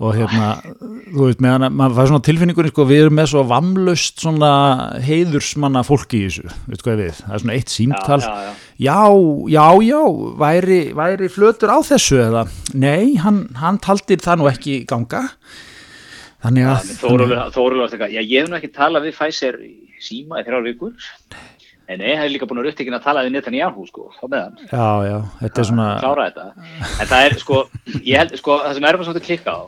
og hérna, þú veist, meðan að maður fær svona tilfinningunni, sko, við erum með svo vamlust svona heiðursmanna fólki í þessu, veit hvað við, það er svona eitt símtal. Já, já, já. já, já, væri, væri flötur á þessu eða, nei, hann, hann taldi það nú ekki ganga. Þannig að Þórólur, já ég hef nú ekki talað við Pfizer síma í þrjár vikur. En ég hef líka búin að upptekina að tala við Netanyahu sko, á meðan já, já, þetta er svona klára þetta, en það er sko, ég held, sko, það sem er maður svolítið klikka á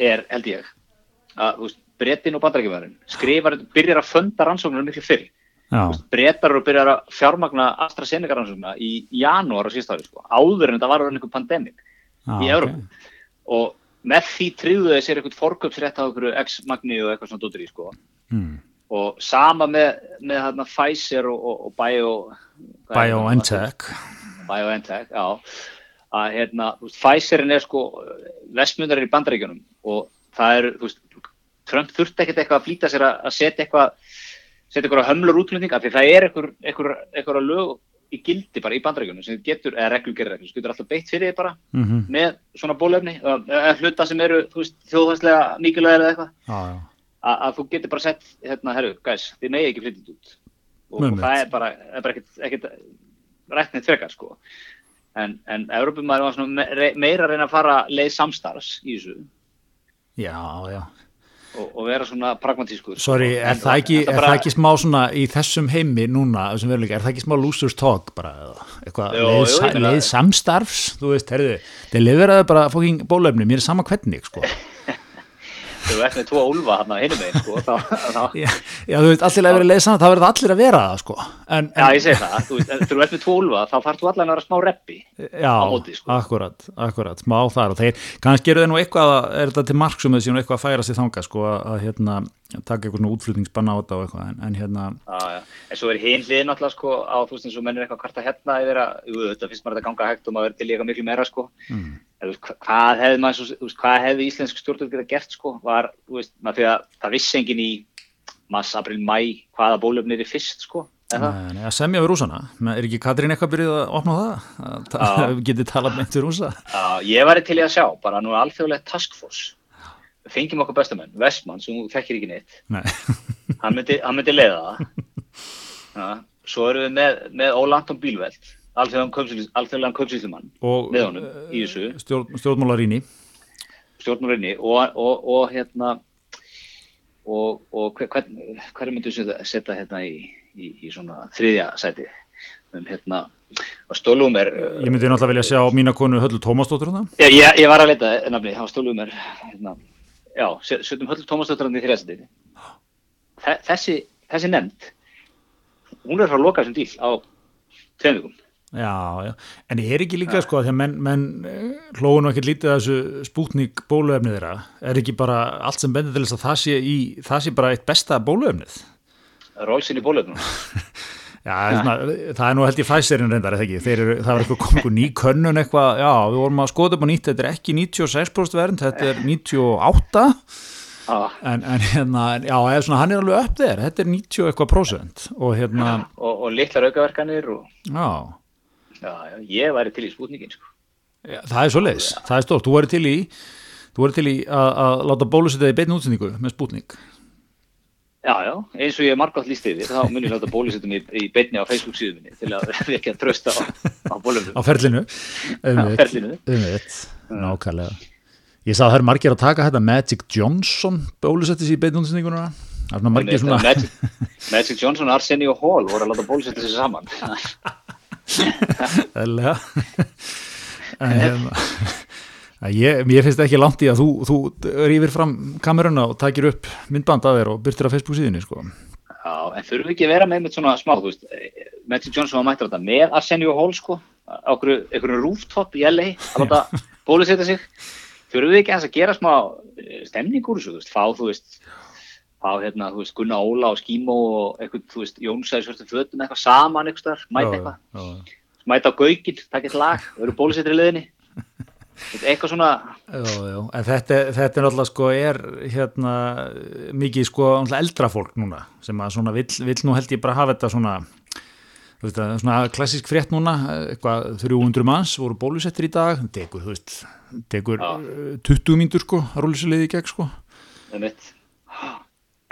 er, held ég að, veist, Brettin og bandarækjumæðurinn skrifar, byrjar að funda rannsóknir miklu fyrr. Breytar og byrjar að fjármagna AstraZeneca rannsóknuna í janúar á síðstáði sko, áður en þetta var einhver pandemik ah, í Európa okay. og með því tríðu þeir sér eitthvað fórköpsrétt á einhverju X-magni og eitthvað svona dóttir í sko. Mm. og sama með, með hérna Pfizer og, og, og Bio BioNTech BioNTech, já að hérna, þú veist, Pfizerin er sko vestmjöndarinn í bandaríkjunum og það er, þú veist, Trump þurfti ekkert eitthvað að flýta sér að setja eitthvað setja eitthvað hömlur útlutning af því það er eitthvað lög í gildi bara í bandrækjunum sem getur, eða reglugerðar sem getur alltaf beitt fyrir þið bara mm -hmm. með svona bólöfni eða hluta sem eru þjóðhæslega mikilvægir eða eitthvað. Ah, að þú getur bara sett, hérna, herru, gæs þið megi ekki flyttið út. Og, og það er bara, er bara ekkert, rættnið tvekar sko en, en Európumæður var me meira að reyna að fara leið samstarfs í þessu. Já, já. Og, og vera svona pragmatískur. Sorry, er, það, ekki, er bara... það ekki smá svona í þessum heimi núna, þessum veruleika, er það ekki smá losers talk bara, eitthvað leið, jú, leið samstarfs, þú veist, herðu, þeir liferaðu bara fóking bólöfni, mér er sama hvernig, sko þú ert með tvo úlfa hann á hinum einn sko. Já, þú veist, allir að vera saman þá verður allir að vera það sko en, Já, ég segi það, þú ert með tvo úlfa þá fartu allir að vera smá reppi Já, móti, sko. akkurat, akkurat, smá þar og þeir, kannski eru þeir nú eitthvað er þetta til marksum eða síðan eitthvað að færa sér þanga sko að, að hérna taka eitthvað svona útflutningsbanna á þetta og eitthvað en, en hérna já, já. en svo er hinn hlið náttúrulega sko á þú veist eins og mennir eitthvað hvað hefði maður svo, hvað hefði íslensk stjórnvöld geta gert sko? Var, veist, maður að það vissi engin í mass, april, mæ hvaða bólöfnir er fyrst sko Nei, að semja við rúsana, er ekki Katrín eitthvað byrjuð að opna það, að [laughs] getið talað með til rúsa? Já, ég var til í að sjá, bara nú er alþjóðilegt taskforce fengjum okkur bestamenn, Vestmann sem þekkir ekki neitt. Nei. hann, myndi, hann myndi leiða það. [laughs] Ja, svo erum við með, með Ólandon Bílveld alþjóðan köpsýslumann með honum í þessu. eh, stjórn, stjórnmálaríni. Stjórnmálaríni og, og, og hérna og, og hvern, hverju myndu setja, setja hérna í, í, í svona þriðja sæti? Um hérna stólum er ég myndi náttúrulega vilja sjá mína konu Höllu Tómasdóttur ég, ég, ég var að leta nafni, stólum er hérna já, setjum Höllu Tómasdótturinn í þrjastið þessi, þessi nefnd hún er frá loka þessum díl á tveimugum Já, já, en ég er ekki líka ja. sko að því að menn, menn eh, hlóðu nú ekkert lítið að þessu spútník bóluefnið þeirra. Er ekki bara allt sem bendir til þess að það sé, í, það sé bara eitt besta bóluefnið? Rólsinn í bóluefnum. [laughs] Já, svona, það er nú held ég fæsirinn reyndar eða ekki, eru, það var eitthvað komið ný könnun eitthvað, já, við vorum að skoða upp á nýtt, þetta er ekki 96% verðin, þetta er 98 ah. en, en hérna, já, svona, hann er alveg upp þér, þetta er 90 eitthvað prósent. Og hérna og, og litlar aukaverkanir og já. Já, ég væri til í spútningin sko. já, það er svo leiðis, það er stórt, þú væri til í þú væri til í að, að láta bólusitið í beinu útsendingu með spútning Já, já, eins og ég er margátt lístið því, þá munir ég láta bólusettum í, í beitni á Facebook síðan minni til að [laughs] við ekki að trösta á, á bólumum. Á ferlinu, [laughs] umvitt, umvitt, nákvæmlega. Ég sá að það er margir að taka þetta Magic Johnson bólusettis í beitnúnsninguna. Það er svona margir svona... Magic, Magic Johnson, Arsenio Hall voru að láta bólusettis þessi saman. [laughs] En hérna... Ég, ég finnst ekki langt í að þú, þú rýfir fram kameruna og takir upp myndband að þér og byrtir á Facebook síðunni sko. Já, en þurfum við ekki að vera með með svona smá, þú veist, Magic Johnson var mættur á þetta með Arsenio Hall sko á einhverju rooftop í LA að láta [laughs] bólusetja sig þurfum við ekki að gera smá eh, stemning úr þessu, þú veist, fá, þú veist fá hérna, þú veist, Gunnar Óla og Skímo og eitthvað, þú veist, Jónsæði svörstu fötum eitthvað saman eitthvað, mæta eitthvað mæta á gaugin, takk eitt lag, þau eru bólusetri liðinni eitthvað svona já, já. en þetta, þetta er náttúrulega sko er hérna mikið sko eldra fólk núna sem að svona vill, vill nú held ég bara hafa þetta svona veist, svona klassisk frétt núna eitthvað 300 manns voru bólusettir í dag degur, þú veist, degur já. 20 mínútur sko að rúlisuleiði gegn sko það er mitt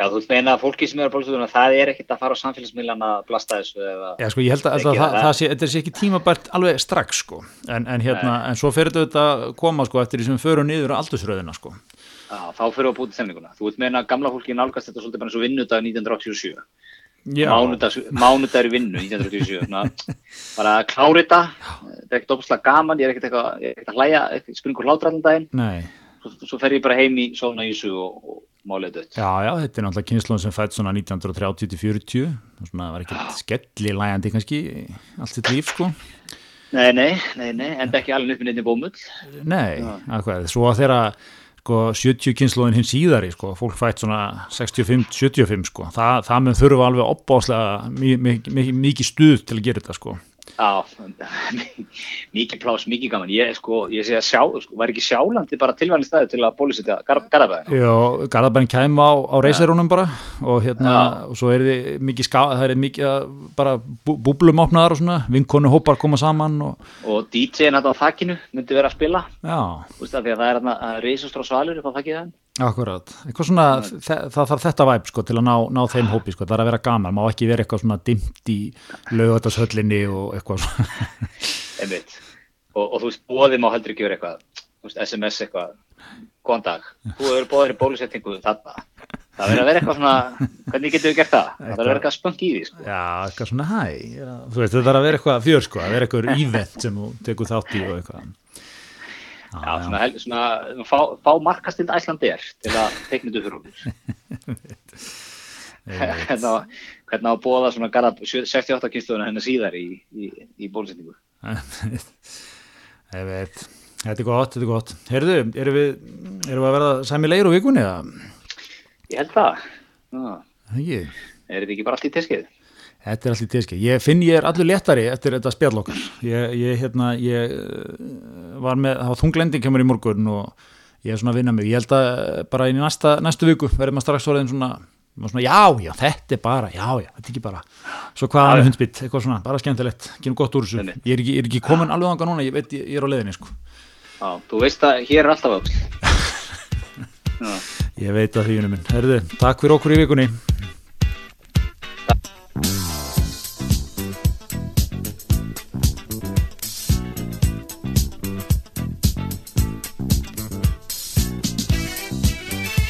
Já, þú meina að fólki sem eru á bólustöðunum, það er ekkert að fara á samfélagsmiðlan að blasta þessu eða... Já, sko, ég held að, að það, það, það sé, þetta sé ekki tímabært alveg strax, sko, en, en hérna, Nei. en svo fer þetta að koma, sko, eftir því sem við förum niður á aldursröðina, sko. Já, þá fyrir við að búti stemninguna. Þú veit meina að gamla fólki nálgast þetta svolítið bara eins og vinnudag 1987. Já, mánudagur vinnu 1987. Svona, bara að klára þetta, þetta er ekkert opaslega gaman, ég er ekkert eitthvað, ég er ekkert að hlæja, springur hlátur allan daginn. nei, Svo, svo fer ég bara heim í svona ísu og, og málið dött. já, já, þetta er náttúrulega kynnslóðin sem fætt svona 1930-40 svona var ekkert skelli lægandi kannski allt sitt líf sko. Nei, nei, nei, nei, enda ekki alveg upp með nefnir bómull. Nei, akvað, svo að þeirra sko, 70 kynnslóðin hins síðari sko, fólk fætt svona 65-75 sko, Þa, það mun þurfa alveg opbáslega mikið mi mi mi stuð til að gera þetta sko Já, [laughs] mikið plás, mikið gaman. Ég, sko, ég sé að sjá, sko, var ekki sjálandi bara tilvægni staði til að bólusetja Garabæðin? Já, Garðabæn kæm á, á reysirunum bara og hérna, Já. og svo er þið mikið ská, það er mikið bara bú, búblum opnaðar og svona, vinkonu hópar koma saman og, Og DJ-in þetta á þakkinu myndi vera að spila, já, þú veist það, því að það er hérna reysastra svalur upp á þakkið þann. akkurat eitthvað svona, það þarf þetta væp sko til að ná, ná þeim hópi sko, það er að vera gaman má ekki vera eitthvað svona dimmt í laugatashöllinni og eitthvað svona [laughs] Einmitt. Og, og þú veist, bóðið má heldur ekki vera eitthvað, þú veist, SMS eitthvað, góðan dag, þú hefur bóðið í bólusetningu þarna. Það verður að vera eitthvað svona, hvernig getur við gert það? Það verður að vera eitthvað spönk í því, sko. Já, eitthvað svona hæ, þú veist, þetta er að vera eitthvað fjör sko, að vera [laughs] eitthvað og eitthvað. Já, svona, hel- svona, fá, fá markastind Æslandir til að fyrir okkur. [laughs] Hvernig á- að bóða svona garab 68 kynstuðuna hennar síðar í, í, í bólusetningu. Ég veit, þetta er gott, þetta er gott. Heyrðu, erum við, erum við að verða sæmi leir á vikunni? Ég held það. Já. Ekki, Er þetta ekki bara allt í teskið? Þetta er allir tíski. Ég finn ég er allur léttari eftir þetta spjall okkar. Ég, ég hérna, ég eh, var með, það var þunglending kemur í morgun og ég er svona að vinna mig. Ég held að eh, bara inn í næsta, næstu viku verðum að strax orðin svona, svona, já, já, þetta er bara, já, já, þetta er ekki bara. Svo hvaðan er hundsbytt, eitthvað svona, bara skemmtilegt, nú gott úr þessu. Ég er ekki, er ekki komin alveg þangað núna, ég veit, ég, ég er á leiðinni, sko. Já, þú veist að hér er alltaf öll. [laughs] Ég veit að því, unum minn. Herðu, takk fyrir okkur í vikunni.